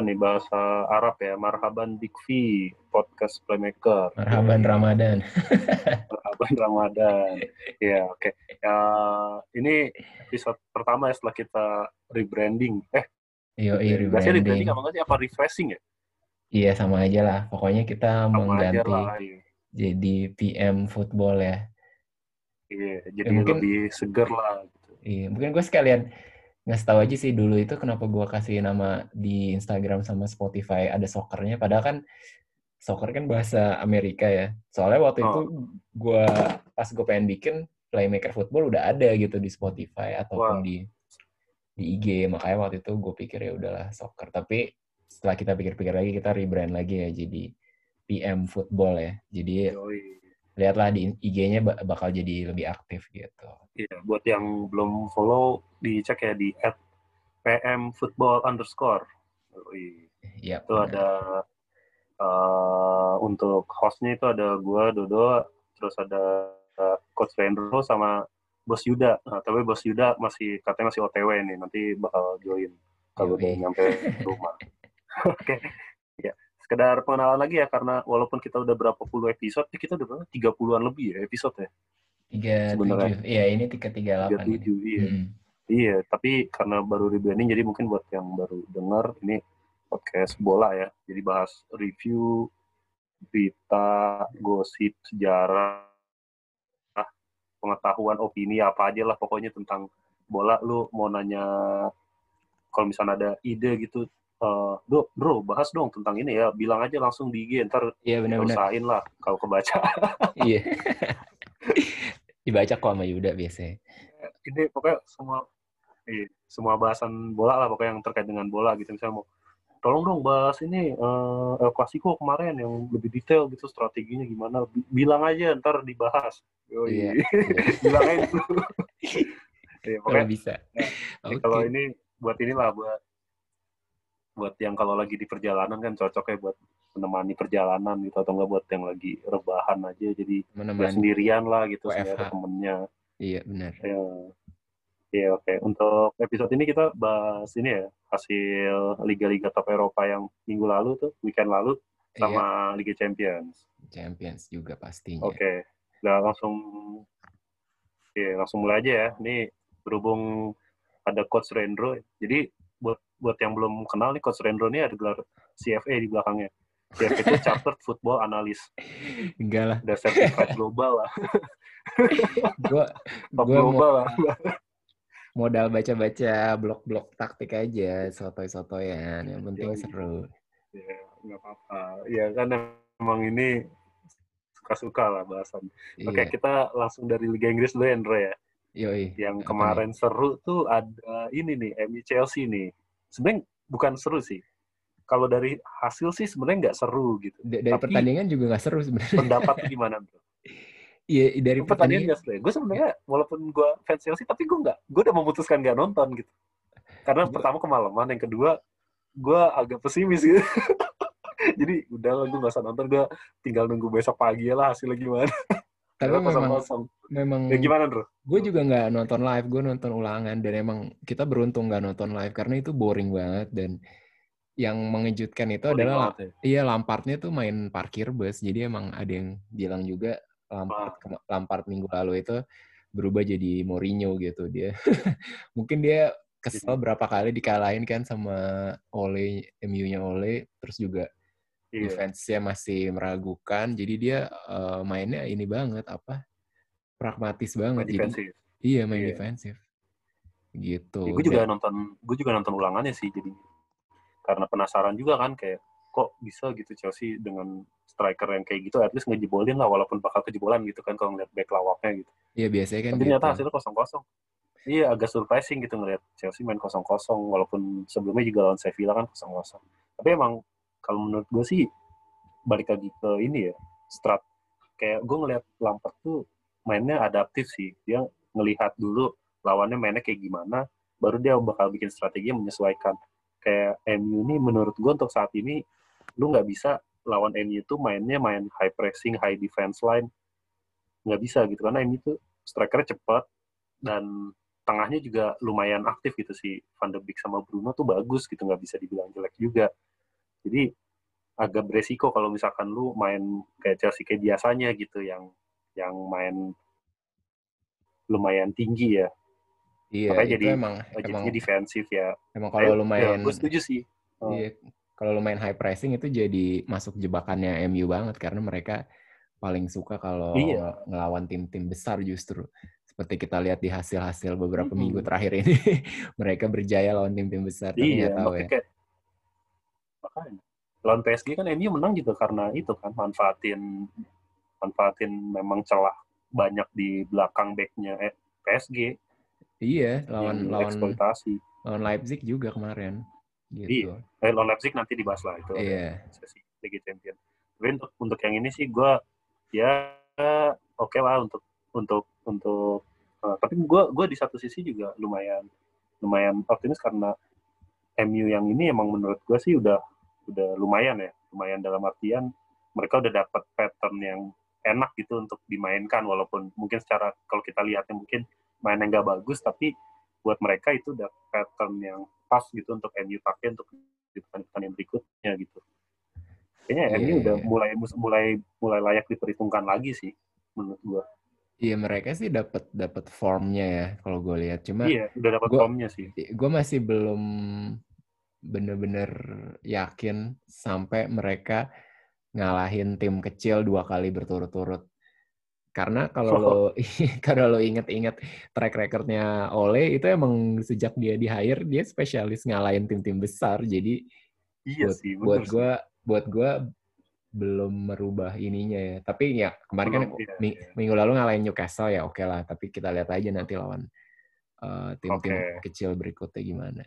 nih bahasa Arab ya. Marhaban V, podcast playmaker. Marhaban Ramadan. Marhaban Ramadan. Ya, oke. Okay. Ya, ini episode pertama ya setelah kita rebranding. Eh, Iya, iya Biasanya rebranding. rebranding apa sih? Apa refreshing ya? Iya, sama aja lah. Pokoknya kita Sama mengganti lah. Iya, jadi PM football ya. Iya, jadi Ya, mungkin- lebih seger lah. Gitu. Iya, mungkin gue sekalian ngasih tahu aja sih dulu itu kenapa gue kasih nama di Instagram sama Spotify ada soccernya. Padahal kan soccer kan bahasa Amerika ya. Soalnya waktu itu gue pas gue pengen bikin playmaker football udah ada gitu di Spotify ataupun Wah. di di IG. Makanya waktu itu gue pikir ya udahlah soccer. Tapi setelah kita pikir-pikir lagi kita rebrand lagi ya jadi PM football ya. Jadi Yoi. Lihatlah di IG-nya ba- bakal jadi lebih aktif gitu. Iya, buat yang belum follow, dicek ya di at PM Football underscore. Yoi. Iya. Itu ada eh, untuk hostnya itu ada gua, Dodo, terus ada eh, Coach Rendro sama Bos Yuda. Nah, tapi Bos Yuda masih katanya masih OTW nih, nanti bakal join kalau udah nyampe rumah. Oke. Ya, sekedar pengenalan lagi ya karena walaupun kita udah berapa puluh episode, kita udah berapa? 30-an lebih ya episode ya. Tiga Sebenarnya. tujuh, iya ini tiga tiga delapan. 37, iya. Hmm. Iya, tapi karena baru rebranding jadi mungkin buat yang baru dengar ini podcast bola ya. Jadi bahas review, berita, gosip, sejarah, pengetahuan, opini apa aja lah pokoknya tentang bola. Lu mau nanya kalau misalnya ada ide gitu, eh bro, bro, bahas dong tentang ini ya. Bilang aja langsung di IG, ntar Iya kita benar-benar. usahain lah kalau kebaca. Iya. Dibaca kok sama Yuda biasanya. ini pokoknya semua iya, semua bahasan bola lah pokoknya yang terkait dengan bola gitu misalnya mau tolong dong bahas ini eh El Clasico kemarin yang lebih detail gitu strateginya gimana Bi- bilang aja ntar dibahas Yoi. Iya. bilang aja dulu Iya, Kalau pokoknya bisa. Ya, Oke. kalau ini buat inilah buat buat yang kalau lagi di perjalanan kan cocok ya buat menemani perjalanan gitu atau enggak buat yang lagi rebahan aja jadi Menemani. sendirian lah gitu ada temennya Iya benar. Ya, Iya oke. Untuk episode ini kita bahas ini ya hasil liga-liga top Eropa yang minggu lalu tuh, weekend lalu Iya. sama Liga Champions. Champions juga pastinya. Oke. Nah langsung, iya langsung mulai aja ya. Ini berhubung ada Coach Rendro. Jadi buat buat yang belum kenal nih Coach Rendro ini ada gelar CFA di belakangnya. CFA itu Chartered Football Analyst. Enggak lah. Udah certified global lah, Gua top gua mau global lah. modal baca-baca blog-blog taktik aja, sotoy-sotoyan. Yang penting Yoi. seru. Ya, nggak apa-apa. Iya kan emang ini suka-suka lah bahasan. Oke, Iya. kita langsung dari Liga Inggris dulu ya, Andre ya. Yoi. Yang kemarin seru tuh ada ini nih, MU Chelsea nih. Sebenarnya bukan seru sih. Kalau dari hasil sih sebenarnya nggak seru gitu. D- Dari Tapi- pertandingan juga nggak seru sebenarnya. Pendapat gimana, bro? Iya, dari Pertandingan nggak seru ya? Gue sebenarnya walaupun gue fans Chelsea, tapi gue nggak, gue udah memutuskan nggak nonton gitu. Karena Gua- pertama kemalaman, yang kedua gue agak pesimis gitu. Jadi udah gue nggak usah nonton, gue tinggal nunggu besok pagi lah hasilnya gimana. Tapi Karena memang kosong-kosong. memang Ya gimana, bro? gue juga nggak nonton live, gue nonton ulangan dan emang kita beruntung nggak nonton live karena itu boring banget dan yang mengejutkan itu Boring adalah banget ya. iya Lampardnya tuh main parkir bus jadi emang ada yang bilang juga Lampard kema- Lampard minggu lalu itu berubah jadi Mourinho gitu dia mungkin dia kesel berapa kali dikalahin kan sama Ole MU-nya Ole terus juga Iya. defense-nya masih meragukan jadi dia eh, mainnya ini banget apa pragmatis banget Main jadi defensif. Iya main Iya. defensif. Gitu. Ya, gue juga Dan- nonton, gue juga nonton ulangannya sih, jadi karena penasaran juga kan kayak kok bisa gitu Chelsea dengan striker yang kayak gitu, at least ngejebolin lah walaupun bakal kejebolan gitu kan kalau ngeliat back lawaknya gitu. Iya biasanya kan Tapi gitu. ternyata hasilnya kosong kosong. Iya agak surprising gitu ngeliat Chelsea main kosong kosong walaupun sebelumnya juga lawan Sevilla kan kosong kosong. Tapi emang kalau menurut gue sih balik lagi ke ini ya strat. Kayak gue ngeliat Lampard tuh mainnya adaptif sih. Dia ngelihat dulu lawannya mainnya kayak gimana baru dia bakal bikin strategi yang menyesuaikan. Kayak MU ini menurut gue untuk saat ini lu nggak bisa lawan MU itu mainnya main high pressing high defense line. Nggak bisa gitu karena MU itu strikernya cepat dan tengahnya juga lumayan aktif gitu sih. Van de Beek sama Bruno tuh bagus gitu nggak bisa dibilang jelek juga Jadi agak beresiko kalau misalkan lu main kayak Chelsea kayak biasanya gitu yang yang main lumayan tinggi ya. Iya, Makanya itu jadi emang emang defensif ya. emang kalau lu ya, main gue setuju sih. Oh, iya, kalau lu main high pressing itu jadi masuk jebakannya MU banget karena mereka paling suka kalau Iya. ngelawan tim-tim besar justru. Seperti kita lihat di hasil-hasil beberapa Mm-mm. minggu terakhir ini, mereka berjaya lawan tim-tim besar. Tapi iya, tahu ya. kayak makanya lawan PSG kan MU menang juga karena itu kan manfaatin manfaatin memang celah banyak di belakang backnya eh, PSG Iya, lawan lawan eksploitasi. lawan Leipzig juga kemarin. Gitu. Iya. Eh, lawan Leipzig nanti dibahas lah itu. Iya. sesi Liga Champion. Tapi untuk untuk yang ini sih gue ya oke lah untuk untuk untuk eh, tapi gue gue di satu sisi juga lumayan lumayan optimis karena MU yang ini emang menurut gue sih udah udah lumayan ya lumayan dalam artian mereka udah dapat pattern yang enak gitu untuk dimainkan walaupun mungkin secara kalau kita lihatnya mungkin mainnya nggak bagus tapi buat mereka itu udah pattern yang pas gitu untuk MU pakai untuk di pertandingan berikutnya gitu kayaknya Iya, MU udah iya. mulai mulai mulai layak diperhitungkan lagi sih menurut gua Iya, mereka sih dapat dapat formnya ya kalau gue lihat. Cuma iya udah dapat formnya sih gue masih belum bener-bener yakin sampai mereka ngalahin tim kecil dua kali berturut-turut. Karena kalau lo kalau lo inget-inget track recordnya Ole itu emang sejak dia di hire dia spesialis ngalahin tim-tim besar. Jadi iya buat sih buat bener gue buat gue belum merubah ininya ya. Tapi ya kemarin kan Belum, iya, mi- iya. minggu lalu ngalahin Newcastle ya oke lah. Tapi kita lihat aja nanti lawan eh, tim-tim Oke. kecil berikutnya gimana.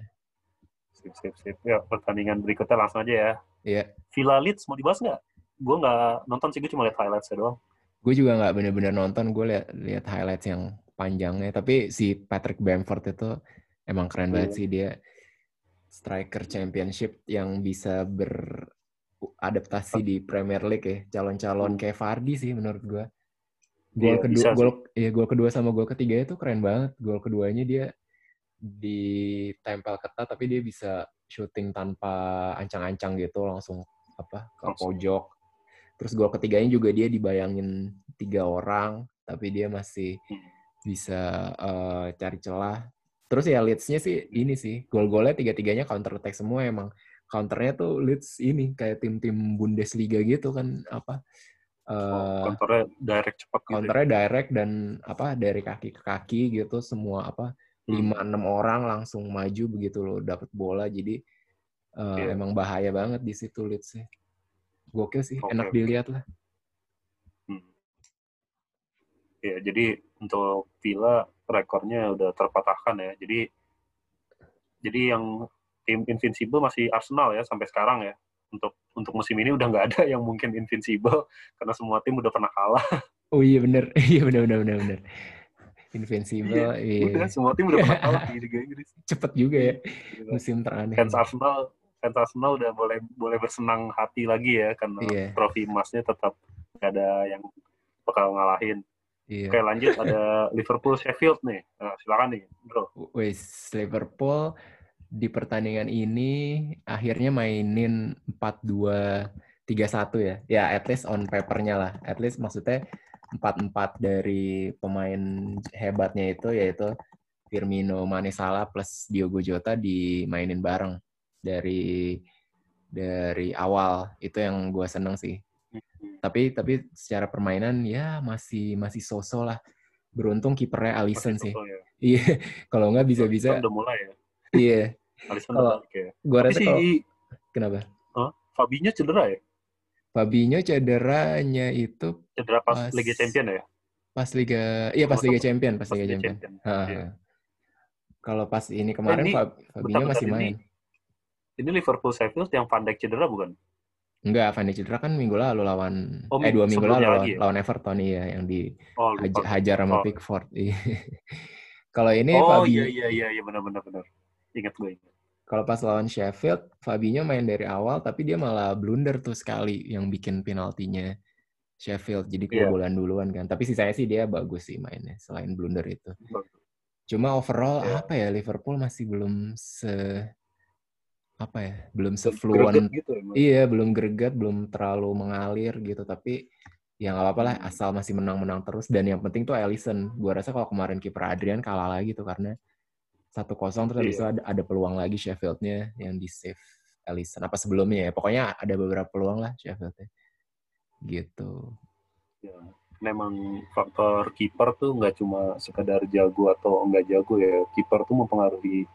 Sip sip sip. Ya pertandingan berikutnya langsung aja ya. Iya. Villa Leeds mau dibahas nggak? Gue nggak nonton sih gue cuma lihat highlightsnya doang. Gue juga nggak bener-bener nonton gue lihat lihat highlights yang panjangnya. Tapi si Patrick Bamford itu emang keren banget Iya. sih. Dia striker championship yang bisa beradaptasi di Premier League ya. Calon-calon Hmm. kayak Vardy sih menurut gue gol Iya, kedua bisa sih. gol ya gol kedua sama gol ketiga itu keren banget. Gol keduanya dia ditempel ketat tapi dia bisa shooting tanpa ancang-ancang gitu langsung apa ke pojok terus gol ketiganya juga dia dibayangin tiga orang tapi dia masih Hmm. bisa eh, cari celah terus ya Leeds-nya sih ini sih gol-golnya tiga-tiganya counter attack semua emang counternya tuh Leeds ini kayak tim-tim Bundesliga gitu kan apa eh, kontornya direct cepat gitu ya. counternya direct dan apa dari kaki ke kaki gitu semua apa. Lima enam orang langsung maju begitu lo dapet bola jadi eh, Iya. emang bahaya banget di situ Leeds sih gokil sih Oke, enak dilihat lah Hmm. Ya, jadi untuk Villa rekornya udah terpatahkan ya. Jadi jadi yang tim invincible masih Arsenal ya sampai sekarang ya. Untuk untuk musim ini udah nggak ada yang mungkin invincible karena semua tim udah pernah kalah. oh iya bener iya bener bener bener bener invincible iya, Udah semua tim udah pernah kalah di Liga Inggris. cepet juga ya musim teraneh Fans Arsenal fans Arsenal udah boleh boleh bersenang hati lagi ya karena Iya. trofi emasnya tetap nggak ada yang bakal ngalahin. iya Oke lanjut ada Liverpool Sheffield nih. Nah, silakan nih, bro. Wes Liverpool di pertandingan ini akhirnya mainin 4-2 3-1 ya. Ya at least on papernya lah. At least maksudnya 4-4 dari pemain hebatnya itu yaitu Firmino, Mane, Salah plus Diogo Jota dimainin bareng dari dari awal. Itu yang gue seneng sih. Tapi tapi secara permainan ya masih masih so-so lah. Beruntung kipernya Alisson sih. sosok ya. Iya, kalau nggak bisa-bisa udah mulai ya. iya. Alisson udah balik ya. Gua rasa si kalau kenapa? Fabinho cedera ya? Fabinho cederanya itu Cedera pas, Pas- Liga Champion ya? pas Liga iya pas Liga Champion, pas Pas Liga Champion. Champion. Ha, Iya. Kalau pas ini kemarin ini- Fab- Fabinho bentar, masih bentar, main. Ini Liverpool Sheffield yang Van Dijk cedera bukan? Enggak, Van Dijk cedera kan minggu lalu lawan Oh, eh dua minggu lalu lawan, lagi ya? lawan Everton iya yang di Oh, lupa. hajar sama Oh. Pickford. Iya. Kalau ini Oh Fabinho iya iya iya iya benar benar benar. Ingat gue ingat. Kalau pas lawan Sheffield, Fabinho main dari awal tapi dia malah blunder tuh sekali yang bikin penaltinya Sheffield. Jadi Iya. kebobolan duluan kan. Tapi sisanya sih dia bagus sih mainnya selain blunder itu. Cuma overall Iya. apa ya Liverpool masih belum se apa ya belum sefluent gitu iya belum greget belum terlalu mengalir gitu tapi ya nggak apa-apa lah asal masih menang-menang terus dan yang penting tuh Ellison gue rasa kalau kemarin kiper Adrian kalah lagi tuh karena satu kosong terus habis itu iya. ada, ada peluang lagi Sheffieldnya yang di save Ellison apa sebelumnya ya? Pokoknya ada beberapa peluang lah Sheffieldnya. Gitu. Ya memang faktor kiper tuh nggak cuma sekedar jago atau enggak jago ya. Kiper tuh mempengaruhi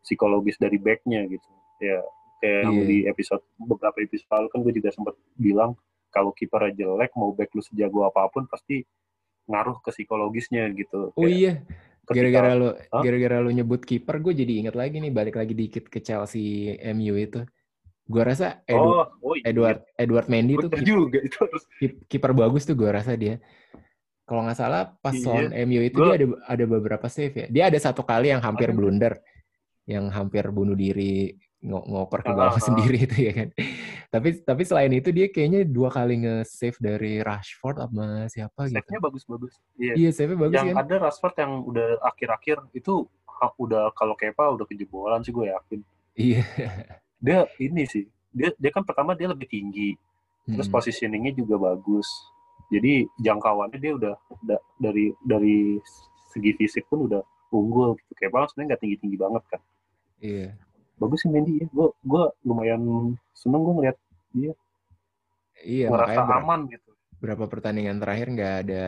psikologis dari backnya gitu. Ya kayak yeah. di episode beberapa episode lalu kan gue juga sempat bilang kalau kiper jelek mau back lu sejago apa pun pasti ngaruh ke psikologisnya gitu. Oh iya gara-gara lu gara-gara lu nyebut kiper gue jadi ingat lagi nih balik lagi dikit ke Chelsea MU itu Gue rasa Edu, oh, oh iya. Edward Edward Mendy tuh juga itu kiper bagus tuh gue rasa dia. Kalau nggak salah pas iya. lawan MU itu gua... dia ada ada beberapa save ya. Dia ada satu kali yang hampir blunder, yang hampir bunuh diri ng ngoper ke gawang uh, sendiri itu ya kan. Tapi tapi selain itu dia kayaknya dua kali nge-save dari Rashford sama siapa gitu. Save-nya bagus-bagus. Iya, iya save-nya bagus yang kan. ada Rashford yang udah akhir-akhir itu udah kalau Kepa udah kejebolan sih gue yakin. Iya dia ini sih dia dia kan pertama dia lebih tinggi terus hmm. positioningnya juga bagus jadi jangkauannya dia udah, udah dari dari segi fisik pun udah unggul gitu banget sebenarnya nggak tinggi tinggi banget kan iya bagus sih Mendy ya gue gue lumayan seneng gue ngeliat dia iya merasa aman gitu berapa pertandingan terakhir nggak ada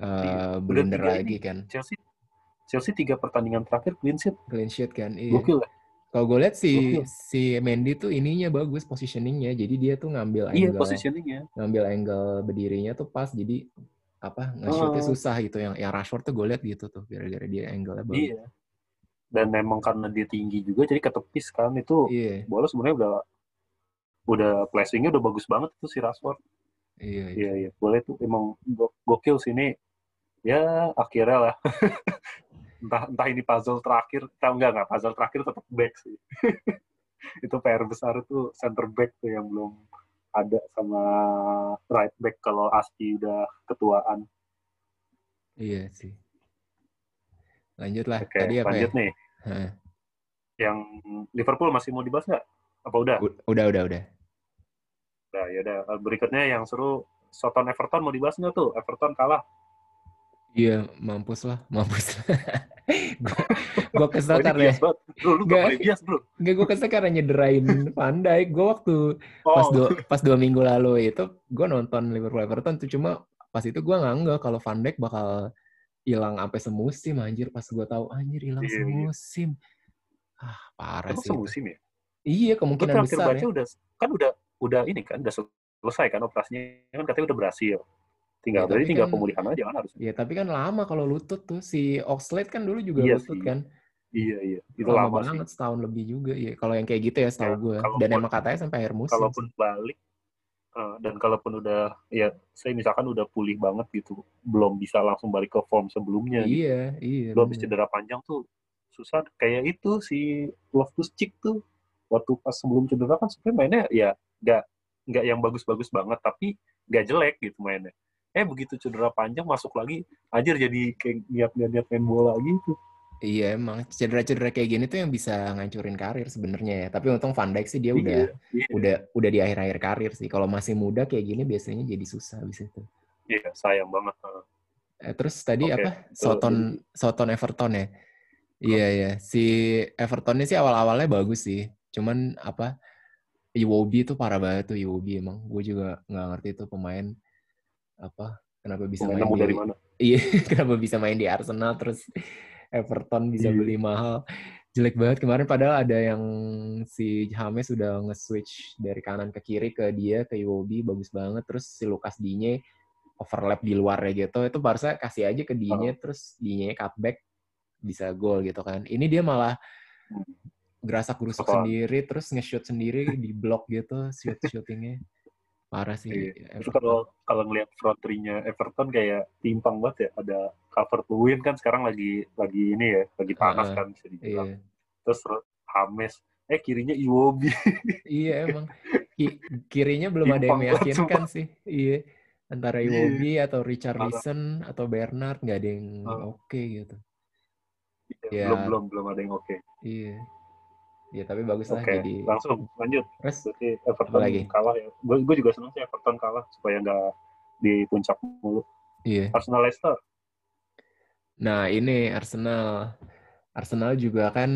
uh, iya. blunder lagi ini. kan Chelsea Chelsea tiga pertandingan terakhir clean sheet clean sheet kan iya gokil ya kalau gue lihat si si Mendy tuh ininya bagus positioningnya, jadi dia tuh ngambil iya, angle, positioningnya. ngambil angle berdirinya tuh pas, jadi apa nge-shootnya uh, susah gitu. Yang yang Rashford tuh gue lihat gitu tuh, gara-gara dia angle-nya bagus. Iya. Dan memang karena dia tinggi juga, jadi ketepis kan itu. Iya. Bola sebenarnya udah udah placingnya udah bagus banget tuh si Rashford. Iya, iya. Iya, iya. Boleh tuh emang gokil sini. Ya akhirnya lah. entah entah ini puzzle terakhir atau enggak enggak puzzle terakhir tetap back sih itu PR besar itu center back tuh yang belum ada sama right back kalau Asti udah ketuaan iya sih lanjut lah Oke, tadi apa lanjut ya? nih Hah. yang Liverpool masih mau dibahas nggak apa udah udah udah udah Nah, ya udah. Berikutnya yang seru Soton Everton mau dibahas nggak tuh? Everton kalah Iya, mampus lah, mampus lah. gue kesel oh, karena bro, lu gak, bias bro. Gak gue kesel karena nyederain Pandai. Gue waktu oh. pas dua pas dua minggu lalu itu gue nonton Liverpool Everton tuh cuma pas itu gue nggak kalau Van Dijk bakal hilang sampai semusim anjir pas gue tahu anjir hilang iya, iya. semusim. Iya. Ah parah Emang sih. semusim ya? Iya kemungkinan besar. Baca ya. udah kan udah udah ini kan udah selesai kan operasinya kan katanya udah berhasil. Tinggal ya, berarti tinggal kan, pemulihan aja kan harus. Iya, tapi kan lama kalau lutut tuh si Oxlade kan dulu juga iya lutut sih. kan. Iya, iya. Itu lama, lama banget sih. setahun lebih juga. Iya, kalau yang kayak gitu ya setahu ya, gue. Dan emang katanya sampai akhir musim. Kalaupun balik uh, dan kalaupun udah ya saya misalkan udah pulih banget gitu, belum bisa langsung balik ke form sebelumnya. Iya, gitu. iya. Belum habis cedera panjang tuh susah kayak itu si Loftus Cheek tuh waktu pas sebelum cedera kan sebenarnya mainnya ya nggak nggak yang bagus-bagus banget tapi nggak jelek gitu mainnya eh begitu cedera panjang masuk lagi ajar jadi kayak niat-niat main bola gitu Iya emang cedera-cedera kayak gini tuh yang bisa ngancurin karir sebenarnya ya. Tapi untung Van Dijk sih dia iya, udah iya. udah udah di akhir-akhir karir sih. Kalau masih muda kayak gini biasanya jadi susah bisa itu. Iya sayang banget. Eh, terus tadi okay. apa? Soton Soton Everton ya. Iya iya si Everton ini sih awal-awalnya bagus sih. Cuman apa? Iwobi tuh parah banget tuh Iwobi emang. Gue juga nggak ngerti tuh pemain apa kenapa bisa main di, dari mana? Iya, kenapa bisa main di Arsenal terus Everton bisa iya. beli mahal. Jelek banget kemarin padahal ada yang si James sudah nge-switch dari kanan ke kiri ke dia ke Iwobi bagus banget terus si Lukas Digne overlap di luar ya gitu. Itu Barca kasih aja ke Digne oh. terus Digne cutback bisa gol gitu kan. Ini dia malah gerasak gerusuk sendiri terus nge-shoot sendiri di blok gitu shoot shootingnya parah sih. Iya. Terus kalau kalau ngelihat front three-nya Everton kayak timpang banget ya. Ada cover Lewin kan sekarang lagi lagi ini ya, lagi panas uh, kan bisa dibilang. Iya. Terus Hames, eh kirinya Iwobi. iya emang. Ki kirinya belum ada yang meyakinkan sih. Iya. Antara iya. Iwobi iya. atau Richard Listen atau Bernard nggak ada yang uh. oke okay, gitu. Iya, ya. Belum belum belum ada yang oke. Okay. Iya. Ya tapi bagus lah Oke, jadi. langsung lanjut. Terus Berarti Everton lagi? kalah ya. Gue gue juga senang sih Everton kalah supaya nggak di puncak mulu. iya. Arsenal Leicester. Nah ini Arsenal. Arsenal juga kan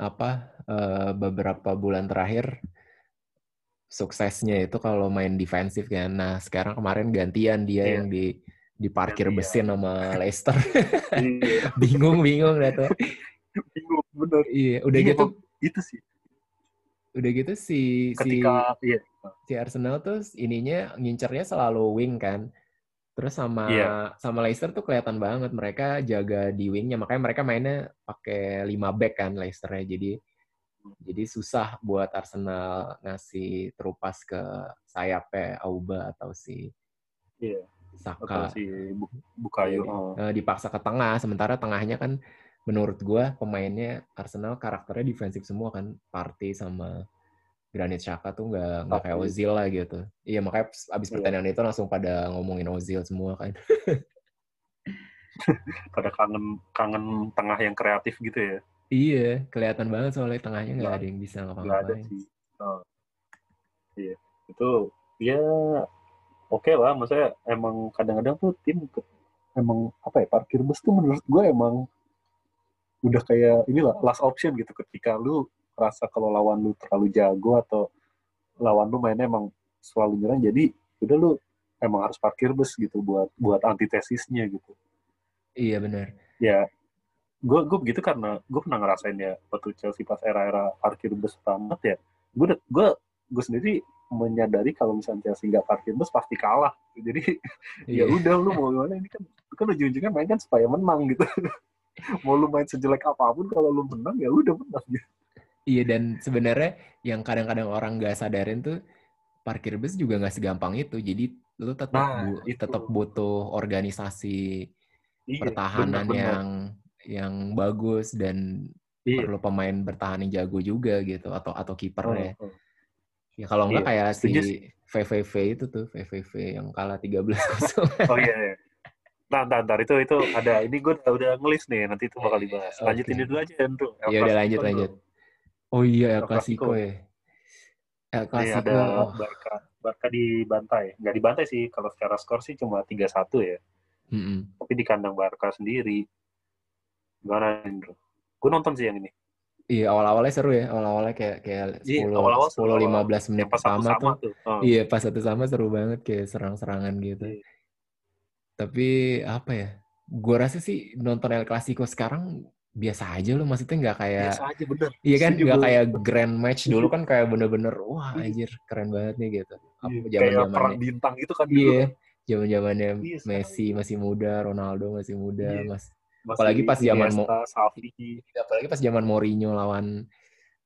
apa eh, beberapa bulan terakhir suksesnya itu kalau main defensif kan. Nah sekarang kemarin gantian dia Iya. yang di diparkir Gantian. besin sama Leicester. Iya, bingung bingung bener. Iya, udah gitu Itu sih. udah gitu si si Ketika iya, si Arsenal tuh ininya ngincernya selalu wing kan. Terus sama Iya. sama Leicester tuh kelihatan banget mereka jaga di wingnya makanya mereka mainnya pakai 5 back kan Leicesternya jadi jadi susah buat Arsenal ngasih terupas ke sayapnya Auba atau si iya. Atau Saka si Bu- Bukayo. Iya. oh. Eh, dipaksa ke tengah sementara tengahnya kan menurut gua pemainnya Arsenal karakternya defensif semua kan Partey sama Granit Xhaka tuh nggak nggak kayak. Ozil lah gitu iya makanya abis Iya. pertandingan itu langsung pada ngomongin Ozil semua kan Pada kangen kangen tengah yang kreatif gitu ya. iya kelihatan banget soalnya tengahnya nggak Nggak- ada yang bisa Nggak ada ngapa-ngapain sih. Oh. Iya. Itu ya oke lah. Maksudnya emang kadang-kadang tuh tim emang apa ya parkir bus tuh menurut gue emang udah kayak inilah last option gitu ketika lu rasa kalau lawan lu terlalu jago atau lawan lu mainnya emang selalu nyerang jadi udah lu emang harus parkir bus gitu buat buat antitesisnya gitu. Iya benar. Ya gue gue begitu karena gue pernah ngerasain ya waktu Chelsea pas era-era parkir bus tamat ya gue gue gue sendiri menyadari kalau misalnya Chelsea nggak parkir bus pasti kalah. Jadi ya iya. udah lu mau gimana? Ini kan kan ujung-ujungnya main kan supaya menang gitu. Mau lu main sejelek apa pun kalau lu menang ya udah menang. gitu. Iya dan sebenarnya yang kadang-kadang orang nggak sadarin tuh parkir bus juga nggak segampang itu jadi lu tetap Nah, bu- itu. tetap butuh organisasi iya, pertahanan bener-bener. yang yang bagus dan iya. perlu pemain bertahan yang jago juga gitu atau atau kipernya. Oh, oh. Ya kalau enggak Iya, kayak si VVV itu tuh VVV yang kalah 13-0. oh iya, iya. Nah, ntar, ntar, itu itu ada ini gue udah, udah ngelis nih nanti itu bakal dibahas. Lanjut Oke. ini dulu aja Andrew. Ya udah lanjut lanjut. Andrew. Oh iya El Clasico. Ya. El Ini Clasico. ada Barca, Barca dibantai. Nggak dibantai sih, kalau secara skor sih cuma 3-1 ya. mm-mm. Tapi di kandang Barca sendiri. Gimana, Andrew? Gue nonton sih yang ini. Iya awal-awalnya seru ya. Awal-awalnya kayak kayak Iya, 10 awal-awal seru, 10 15 menit pas pertama sama tuh. tuh. Oh, Iya, pas satu sama seru banget kayak serang-serangan gitu. Iya. Tapi apa ya? Gue rasa sih nonton El Clasico sekarang biasa aja loh. Maksudnya nggak kayak Biasa aja, bener. Iya kan, nggak gue. kayak grand match dulu kan kayak bener-bener wah Iya. anjir keren banget nih gitu. Apa Iya, zaman Kayak perang bintang gitu kan dulu. Iya, zaman zamannya Iya, Messi masih muda, Ronaldo masih muda, Iya. mas. Apalagi pas zaman Mo, Xavi. apalagi pas zaman Mourinho lawan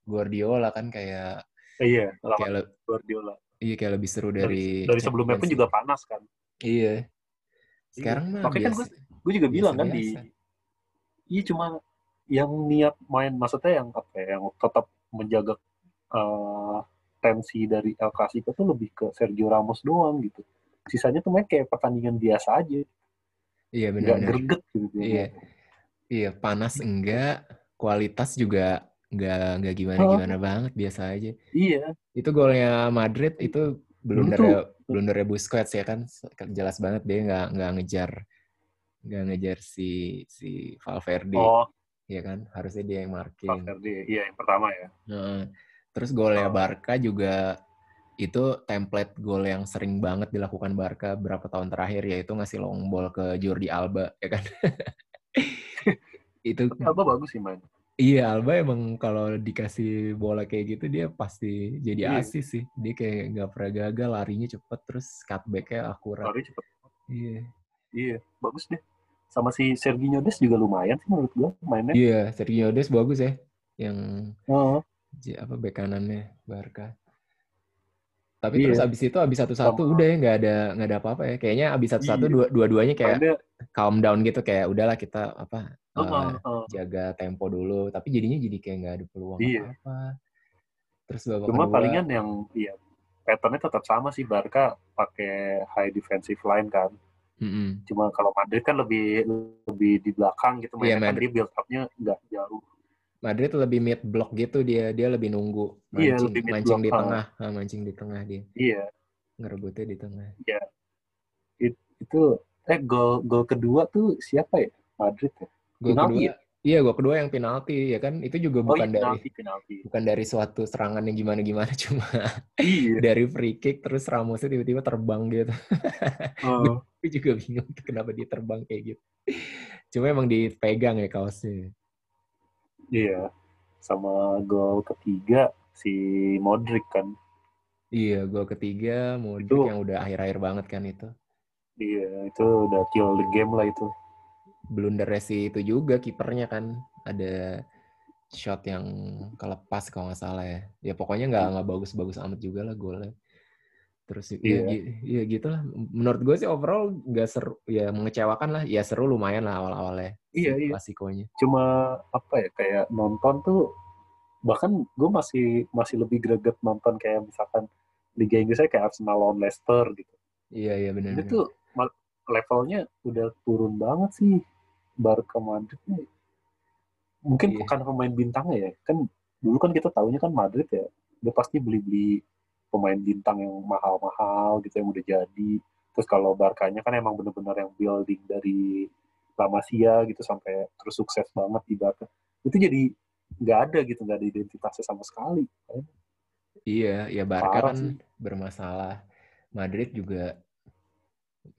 Guardiola kan kayak iya, lawan kayak le- Guardiola. iya kayak lebih seru Dari, dari dari sebelumnya pun juga panas kan. Iya. Sekarang mah Makanya kan biasa. Gue juga bilang kan di iya cuma yang niat main maksudnya yang apa ya, yang tetap menjaga eh, tensi dari El Clasico tuh lebih ke Sergio Ramos doang gitu. Sisanya tuh main kayak pertandingan biasa aja, Iya nggak benar-benar. greget gitu. Iya. Iya, panas enggak, kualitas juga enggak enggak Oh. gimana-gimana banget, biasa aja. Iya, Itu golnya Madrid itu Dulu blundernya blundernya Busquets ya kan jelas banget dia nggak nggak ngejar nggak ngejar si si Valverde oh ya kan harusnya dia yang marking. Iya yang pertama ya. Heeh. Terus golnya. Barca juga itu template gol yang sering banget dilakukan Barca berapa tahun terakhir yaitu ngasih long ball ke Jordi Alba ya kan. itu Tapi Alba bagus sih main. Iya, Alba emang kalau dikasih bola kayak gitu dia pasti jadi Iya. asis sih. Dia kayak nggak pernah gagal, larinya cepet, terus cutback-nya akurat. Lari cepet. Iya. Iya, bagus deh. Sama si Serginho Des juga lumayan sih menurut gua mainnya. Iya, Sergio Des bagus ya. Yang Oh, apa bek kanannya Barca. Tapi Iya. terus abis itu abis satu-satu Sama. udah ya nggak ada nggak ada apa-apa ya. Kayaknya abis satu-satu Iya. dua, dua-duanya kayak mainnya calm down gitu kayak udahlah kita apa oh, oh, oh. jaga tempo dulu. Tapi jadinya jadi kayak nggak ada peluang Iya. apa-apa. Terus babak Cuma kedua, palingan yang iya patternnya tetap sama sih Barca pakai high defensive line kan. Mm-mm. Cuma kalau Madrid kan lebih lebih di belakang gitu Iya, mainnya kan Madrid. dia build up-nya nggak jauh. Madrid lebih mid block gitu dia dia lebih nunggu mancing Iya, lebih mid mancing di ah. tengah ah, mancing di tengah dia Iya, ngerebutnya di tengah itu eh gol gol kedua tuh siapa ya? Madrid ya? gol kedua iya gol kedua yang penalti ya kan itu juga Oh bukan iya, dari penalti, penalti. bukan dari suatu serangan yang gimana gimana cuma Iya. dari free kick terus Ramosnya tiba-tiba terbang gitu Oh, Gue juga bingung kenapa dia terbang kayak gitu. Cuma emang dipegang ya kaosnya. iya. Sama gol ketiga si Modric kan. Iya, gol ketiga Modric Itu- yang udah akhir-akhir banget kan itu. Iya, itu udah kill the game lah itu. Blunder si itu juga kipernya kan ada shot yang kelepas kalau nggak salah ya. Ya pokoknya nggak nggak bagus-bagus amat juga lah golnya. Terus ya, Iya. ya gitu lah. Menurut gue sih overall nggak seru, ya mengecewakan lah. Ya seru lumayan lah awal-awalnya. Iya, iya. Klasikonya. Cuma apa ya kayak nonton tuh bahkan gue masih masih lebih greget nonton kayak misalkan Liga Inggrisnya kayak Arsenal lawan Leicester gitu. Iya iya benar. Ini tuh ma- levelnya udah turun banget sih Barca Madrid nih. Mungkin Iya. karena pemain bintangnya ya. Kan dulu kan kita tahunya kan Madrid ya, dia pasti beli-beli pemain bintang yang mahal-mahal gitu yang udah jadi. Terus kalau Barkanya kan emang bener-bener yang building dari La Masia gitu sampai terus sukses banget di Barca. Itu jadi nggak ada gitu, nggak ada identitasnya sama sekali. Iya, ya Barca Parah kan sih. bermasalah. Madrid juga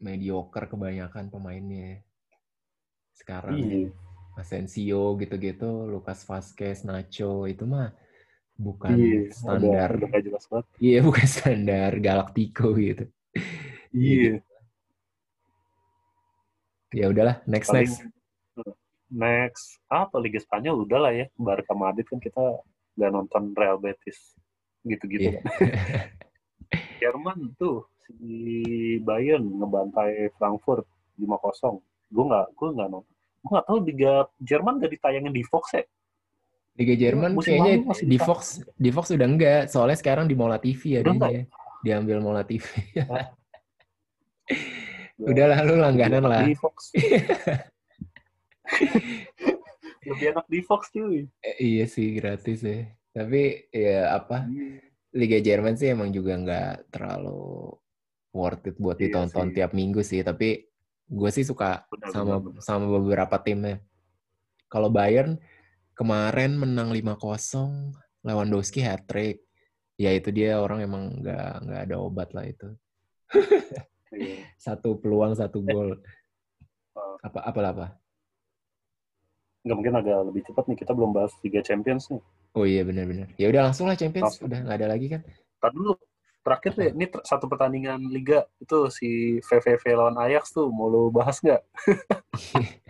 mediocre kebanyakan pemainnya. Sekarang Iya. Asensio gitu-gitu, Lucas Vazquez, Nacho itu mah bukan Iya, standar. udah, udah jelas banget. Iya, bukan standar Galactico gitu. Iya. Ya udahlah, next paling next. next apa Liga Spanyol udah lah ya Barca Madrid kan kita nggak nonton Real Betis gitu-gitu Iya. kan. Jerman tuh si Bayern ngebantai Frankfurt 5-0 gue nggak gue nggak nonton gue nggak tahu Liga Jerman nggak ditayangin di Fox ya Liga Jerman Musim kayaknya lalu di. Fox, di Fox udah enggak, soalnya sekarang di Mola TV enggak? adanya. Diambil Mola TV. Ya, udah lah, lu langganan lah. di Fox lebih enak di Fox cuy Eh, iya sih, gratis ya. Tapi ya apa, Liga Jerman sih emang juga nggak terlalu worth it buat Iya ditonton sih. tiap minggu sih. Tapi gue sih suka Benar, sama benar, benar. sama beberapa timnya. Kalau Bayern kemarin menang 5-0, Lewandowski hat trick. Ya itu dia orang emang nggak nggak ada obat lah itu. Iya. Satu peluang satu gol. Oh. Apa apa apa? nggak mungkin agak lebih cepat nih kita belum bahas Liga Champions nih Oh iya benar-benar. Ya udah langsung lah Champions. Langsung. Udah nggak ada lagi kan? Ntar dulu terakhir deh, ini ter- satu pertandingan Liga itu si VVV lawan Ajax tuh mau lo bahas nggak?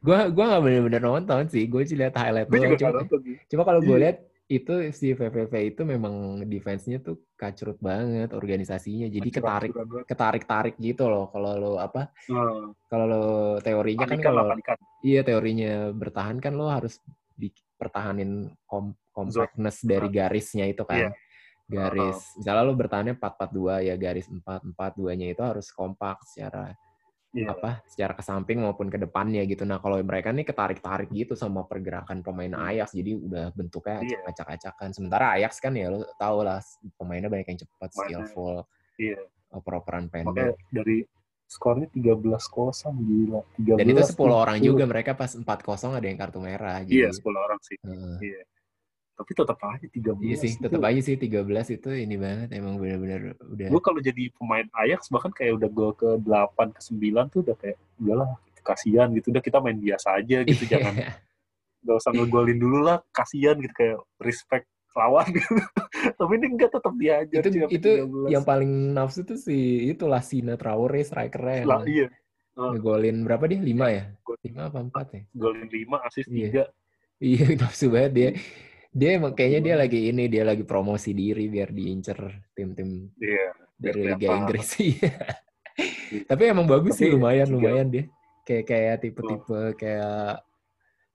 Gua gua nggak bener-bener nonton sih. Gue cuma lihat highlight Gue doang. Cuma, nonton sih. cuma kalau gue Iya. lihat itu si VVV itu memang defense-nya tuh kacrut banget organisasinya. Jadi ketarik Curang banget. ketarik-tarik gitu loh. Kalau lo apa? Hmm, Kalau lo teorinya kan panikan lah, kalau panikan. iya teorinya bertahan kan lo harus dipertahanin kom compactness dari garisnya itu kan. Iya. Garis. Misalnya lo bertahannya 4-4-2 ya garis 4-4-2-nya itu harus kompak secara Iya. apa secara ke samping maupun ke depannya gitu. Nah kalau mereka nih ketarik-tarik gitu sama pergerakan pemain Ajax, jadi udah bentuknya Iya. acak-acakan. Sementara Ajax kan ya lo tau lah pemainnya banyak yang cepat, skillful, Iya. oper-operan Makanya pendek. dari skornya 13 kosong gila. 13 Dan itu 10 orang tuh. juga mereka pas 4-0 ada yang kartu merah. Iya, 10 orang sih. Iya. Tapi tetap aja 13. iya sih, itu. tetap aja sih 13 itu ini banget emang bener-bener udah. Gue kalau jadi pemain Ajax bahkan kayak udah gol ke 8 ke 9 tuh udah kayak udahlah kasihan gitu udah kita main biasa aja gitu Iya. jangan gak usah ngegolin dulu lah kasihan gitu kayak respect lawan gitu tapi ini enggak tetap diajar itu cuy, sampai itu 13. yang paling nafsu tuh si itulah Sina Traore strikernya lah iya ngegolin berapa dia? 5 ya? 5 apa 4 ya? golin 5 asis Iya. 3 Iya, nafsu banget dia. Dia emang kayaknya dia lagi ini, dia lagi promosi diri biar diincer tim-tim iya dari Liga kelihatan. Inggris sih. Tapi emang bagus sih lumayan tiga- lumayan dia. Kayak kayak tipe-tipe kayak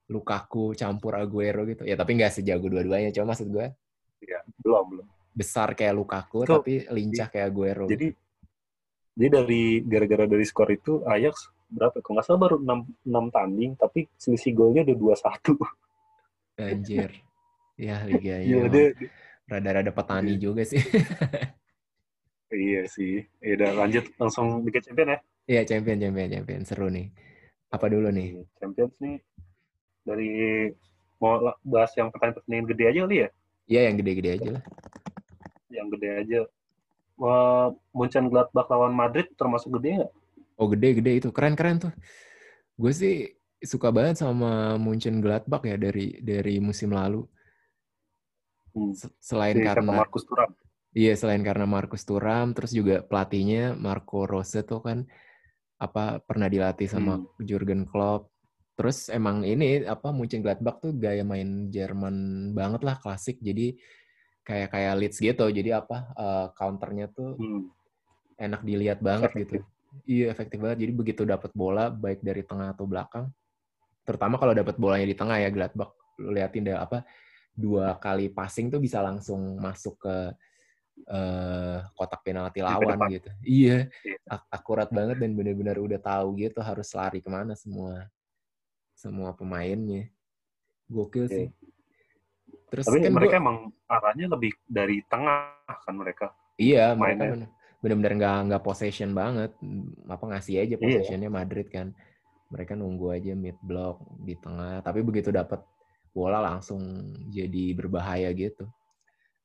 Lukaku campur Aguero gitu. Ya tapi nggak sejago dua-duanya. Cuma maksud gue iya belum belum besar kayak Lukaku Tuh, tapi lincah kayak Aguero. jadi jadi dari gara-gara dari skor itu Ajax berapa kalau nggak salah baru 6, 6 tanding tapi selisih golnya udah 2-1 Anjir. Ya liganya. Iya, dia, rada-rada petani iya. juga sih. iya sih. Ya udah lanjut langsung Liga Champion ya. Iya, champion, champion, champion. Seru nih. Apa dulu nih? Iya, Champions nih dari mau bahas yang pertandingan gede aja kali ya? Iya, yang gede-gede aja lah. Yang gede aja. Wah, Munchen Gladbach lawan Madrid termasuk gede nggak? Oh gede gede itu keren keren tuh. Gue sih suka banget sama Munchen Gladbach ya dari dari musim lalu. Hmm. Selain si, karena Markus Thuram. Iya selain karena Markus Thuram, terus juga pelatihnya Marco Rose tuh kan apa pernah dilatih sama hmm. Jurgen Klopp. Terus emang ini apa Munchen Gladbach tuh gaya main Jerman banget lah klasik. Jadi kayak kayak Leeds gitu. Jadi apa uh, counternya tuh hmm. enak dilihat banget efektif. gitu. Iya efektif banget. Jadi begitu dapat bola baik dari tengah atau belakang, terutama kalau dapat bolanya di tengah ya Gladbach, lu liatin deh apa dua kali passing tuh bisa langsung masuk ke uh, kotak penalti lawan gitu. Iya, iya. ak akurat banget dan benar-benar udah tahu gitu harus lari ke mana semua semua pemainnya. Gokil sih. Iya. Terus Tapi kan mereka gua, emang arahnya lebih dari tengah kan mereka. Iya, mereka benar-benar nggak nggak possession banget. Apa ngasih aja iya. possessionnya iya. Madrid kan. Mereka nunggu aja mid block di tengah. Tapi begitu dapat bola langsung jadi berbahaya gitu.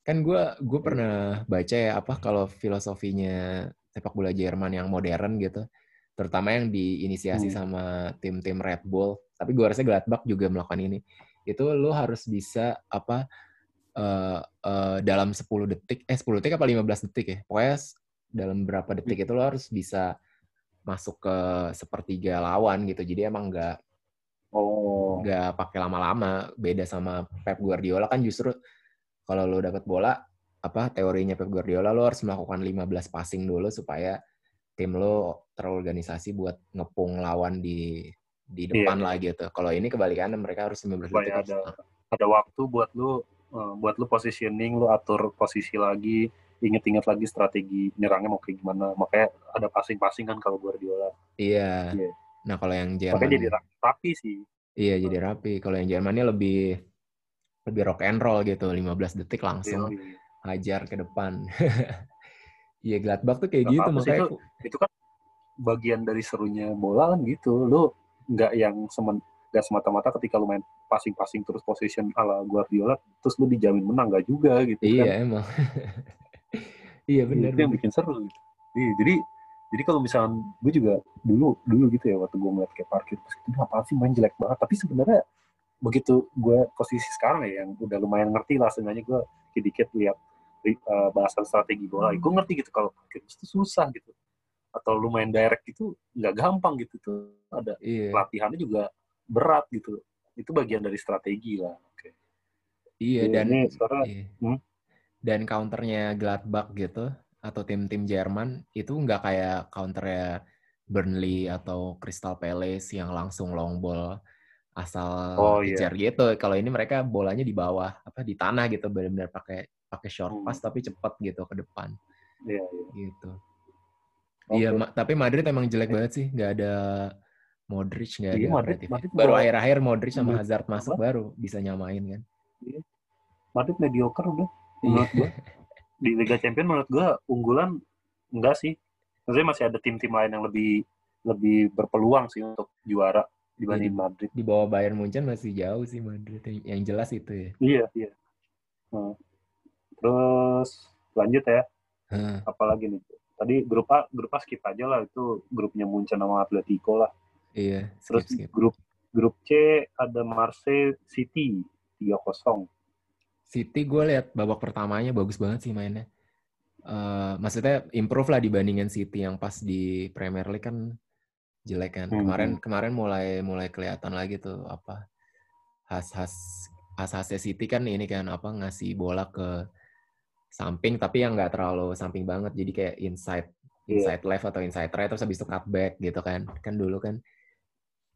Kan gue gue iya. pernah baca ya apa kalau filosofinya sepak bola Jerman yang modern gitu, terutama yang diinisiasi hmm. sama tim-tim Red Bull. Tapi gue rasa Gladbach juga melakukan ini itu lo harus bisa apa uh, uh, dalam 10 detik eh 10 detik apa 15 detik ya pokoknya dalam berapa detik itu lo harus bisa masuk ke sepertiga lawan gitu jadi emang nggak oh nggak pakai lama-lama beda sama Pep Guardiola kan justru kalau lo dapat bola apa teorinya Pep Guardiola lo harus melakukan 15 passing dulu supaya tim lo terorganisasi buat ngepung lawan di di iya, depan iya. lah gitu. Kalau ini kebalikannya mereka harus 15 detik. Ada ada waktu buat lu uh, buat lu positioning, lu atur posisi lagi, inget-inget lagi strategi nyerangnya mau kayak gimana. Makanya ada passing-passing kan kalau Guardiola. Iya. Yeah. Nah, kalau yang Jerman Makanya jadi rapi sih. Iya, jadi rapi. Kalau yang Jermannya lebih lebih rock and roll gitu, 15 detik langsung iya, iya. hajar ke depan. Iya, Gladbach tuh kayak Gak gitu makanya itu, itu kan bagian dari serunya bola kan gitu. Lu nggak yang semen nggak semata-mata ketika lu main passing-passing terus position ala Guardiola terus lu dijamin menang nggak juga gitu iya kan. emang iya benar itu yang bikin seru gitu. iya, jadi jadi kalau misalnya gue juga dulu dulu gitu ya waktu gue ngeliat kayak parkir terus itu apa sih main jelek banget tapi sebenarnya begitu gue posisi sekarang ya yang udah lumayan ngerti lah sebenarnya gue dikit-dikit lihat uh, bahasan strategi bola gue ngerti gitu kalau parkir itu susah gitu atau lu main direct itu nggak gampang gitu tuh ada iya. latihannya juga berat gitu itu bagian dari strategi lah okay. iya dan ini sekarang, iya. Hmm? dan counternya Gladbach gitu atau tim-tim Jerman itu nggak kayak counternya Burnley atau Crystal Palace yang langsung long ball asal oh, kejar iya. gitu. Kalau ini mereka bolanya di bawah, apa di tanah gitu, benar-benar pakai pakai short pass hmm. tapi cepat gitu ke depan. Iya, iya. Gitu. Iya, ma tapi Madrid emang jelek banget sih, nggak ada Modric nggak iya, ada Madrid, Madrid baru akhir-akhir Modric sama Hazard masuk apa? baru bisa nyamain kan. Iya. Madrid mediocre udah menurut. Di Liga Champions menurut gua unggulan enggak sih. Maksudnya masih ada tim-tim lain yang lebih lebih berpeluang sih untuk juara dibanding iya, Madrid. Di bawah Bayern Munchen masih jauh sih Madrid. Yang jelas itu ya. Iya, iya. Hmm. Terus lanjut ya. Hmm. Apalagi nih? tadi grup A grup A skip aja lah itu grupnya Munchen sama Atletico lah iya skip, terus skip. grup grup C ada Marseille City 3-0 City gue lihat babak pertamanya bagus banget sih mainnya uh, maksudnya improve lah dibandingin City yang pas di Premier League kan jelek kan hmm. kemarin kemarin mulai mulai kelihatan lagi tuh apa khas khas khas khasnya City kan ini kan apa ngasih bola ke samping tapi yang nggak terlalu samping banget jadi kayak inside iya. inside yeah. left atau inside right terus habis itu cutback gitu kan kan dulu kan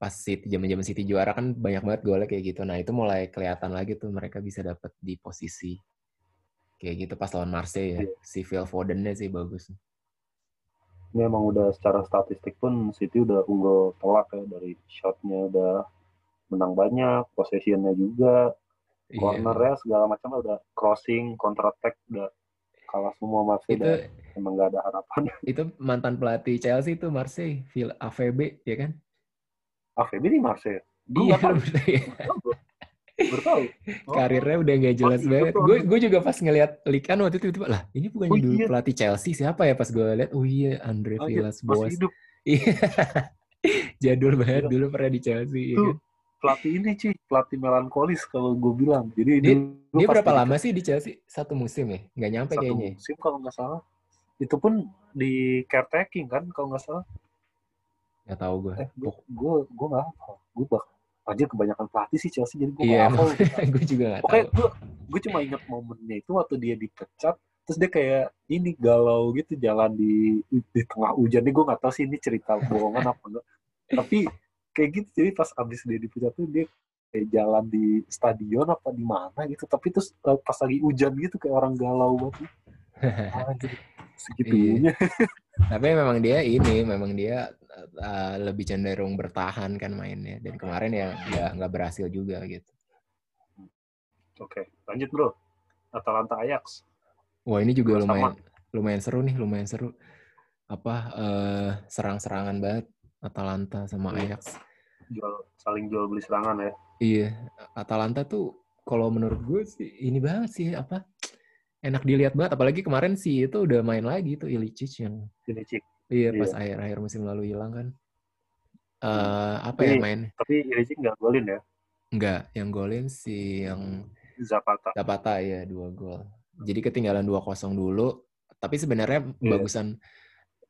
pas City zaman-zaman City juara kan banyak banget golnya kayak gitu. Nah itu mulai kelihatan lagi tuh mereka bisa dapat di posisi kayak gitu pas lawan Marseille ya. Yeah. si Phil Fodennya sih bagus. Ini emang udah secara statistik pun City udah unggul telak ya dari shotnya udah menang banyak possessionnya juga iya. cornernya segala macam udah crossing counter attack udah kalah semua Marseille itu, dan emang gak ada harapan. itu mantan pelatih Chelsea itu Marseille Phil AVB ya kan AVB di Marseille iya bertahu oh. karirnya udah gak jelas oh, banget. gue gue juga pas ngeliat Likan waktu itu tiba lah ini bukan oh, dulu iya. pelatih Chelsea siapa ya? Pas gue liat oh iya Andre oh, Villas iya. Boas iya. Jadul banget iya. dulu pernah di Chelsea ya kan? pelatih ini sih pelatih melankolis kalau gue bilang. Jadi dia, dia berapa lama sih di Chelsea? Satu musim ya? Nggak nyampe satu kayaknya ya? musim kalau nggak salah. Itu pun di caretaking kan kalau nggak salah nggak tahu gue eh, gue gue gue nggak gue bak aja kebanyakan pelatih sih Chelsea jadi gue iya, hafal. gue juga gak Pokoknya gue gue cuma ingat momennya itu waktu dia dipecat terus dia kayak ini galau gitu jalan di di tengah hujan. Nih gue nggak tahu sih ini cerita bohongan apa enggak tapi kayak gitu jadi pas abis dia dipecat tuh dia kayak jalan di stadion apa di mana gitu. Tapi terus eh, pas lagi hujan gitu kayak orang galau banget. Segitunya. Iya. Tapi memang dia ini memang dia uh, lebih cenderung bertahan kan mainnya dan kemarin ya nggak nggak berhasil juga gitu. Oke, lanjut bro. Atalanta Ajax. Wah ini juga lumayan lumayan seru nih, lumayan seru. Apa uh, serang-serangan banget Atalanta sama iya. Ajax. Jual saling jual beli serangan ya. Iya, Atalanta tuh kalau menurut gue sih ini banget sih apa enak dilihat banget apalagi kemarin sih itu udah main lagi tuh Ilicic yang Ilicic Iya, pas iya. akhir-akhir musim lalu hilang kan. Uh, apa tapi, ya main? Tapi Ilicic nggak golin ya? Nggak, yang golin si yang Zapata. Zapata ya dua gol. Jadi ketinggalan 2-0 dulu. Tapi sebenarnya yeah. bagusan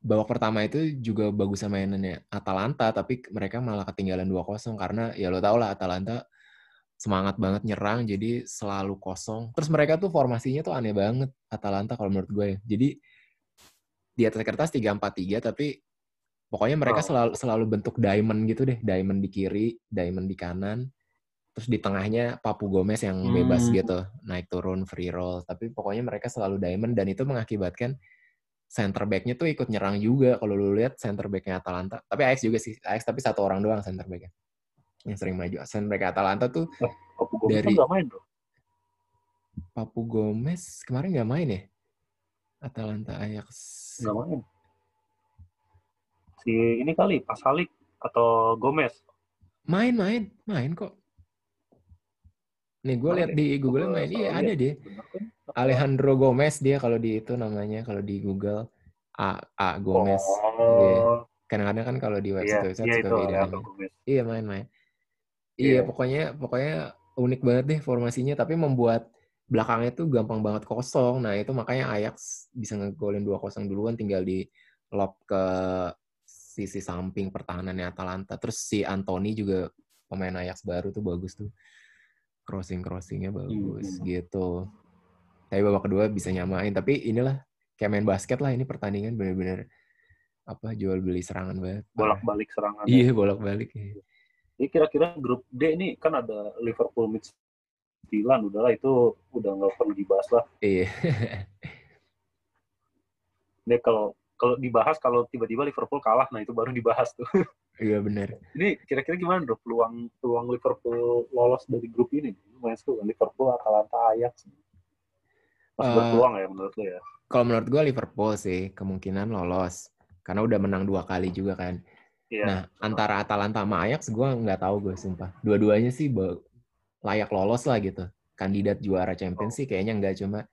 babak pertama itu juga bagusan mainannya Atalanta, tapi mereka malah ketinggalan 2-0 karena ya lo tau lah Atalanta semangat banget nyerang jadi selalu kosong. Terus mereka tuh formasinya tuh aneh banget Atalanta kalau menurut gue ya. Jadi di atas kertas tiga empat tiga tapi pokoknya mereka oh. selalu selalu bentuk diamond gitu deh diamond di kiri diamond di kanan terus di tengahnya Papu Gomez yang bebas hmm. gitu naik turun free roll tapi pokoknya mereka selalu diamond dan itu mengakibatkan center backnya tuh ikut nyerang juga kalau lu lihat center backnya Atalanta tapi Ajax juga sih Ajax tapi satu orang doang center backnya yang sering maju. Center back Atalanta tuh eh, Papu Gomez dari kan main bro. Papu Gomez kemarin nggak main ya? Atalanta Ajax. Nggak main. Si ini kali Pasalik atau Gomez? Main main main kok. Nih gue lihat di Google main. Iya ada dia? Alejandro Gomez dia kalau di itu namanya kalau di Google. A A Gomez. Oh. kadang-kadang kan kalau di website iya, website iya, suka beda iya main main iya, iya pokoknya pokoknya unik banget deh formasinya tapi membuat belakangnya tuh gampang banget kosong. Nah, itu makanya Ajax bisa ngegolin 2-0 duluan tinggal di lob ke sisi samping pertahanannya Atalanta. Terus si Anthony juga pemain Ajax baru tuh bagus tuh. Crossing-crossingnya bagus hmm. gitu. Tapi babak kedua bisa nyamain. Tapi inilah kayak main basket lah ini pertandingan bener-bener apa jual beli serangan banget. Bolak-balik serangan. Iya, bolak-balik. Ya. Ini kira-kira grup D ini kan ada Liverpool mix sembilan udahlah itu udah nggak perlu dibahas lah. Iya. Ini kalau kalau dibahas kalau tiba-tiba Liverpool kalah, nah itu baru dibahas tuh. Iya benar. Ini kira-kira gimana bro peluang peluang Liverpool lolos dari grup ini? Lumayan seru kan Liverpool, Atalanta, Ajax. Masih uh, berpeluang ya menurut lo ya? Kalau menurut gue Liverpool sih kemungkinan lolos karena udah menang dua kali juga kan. Iya. Nah antara Atalanta sama Ajax gue nggak tahu gue sumpah. Dua-duanya sih layak lolos lah gitu. Kandidat juara champion oh. sih kayaknya nggak cuma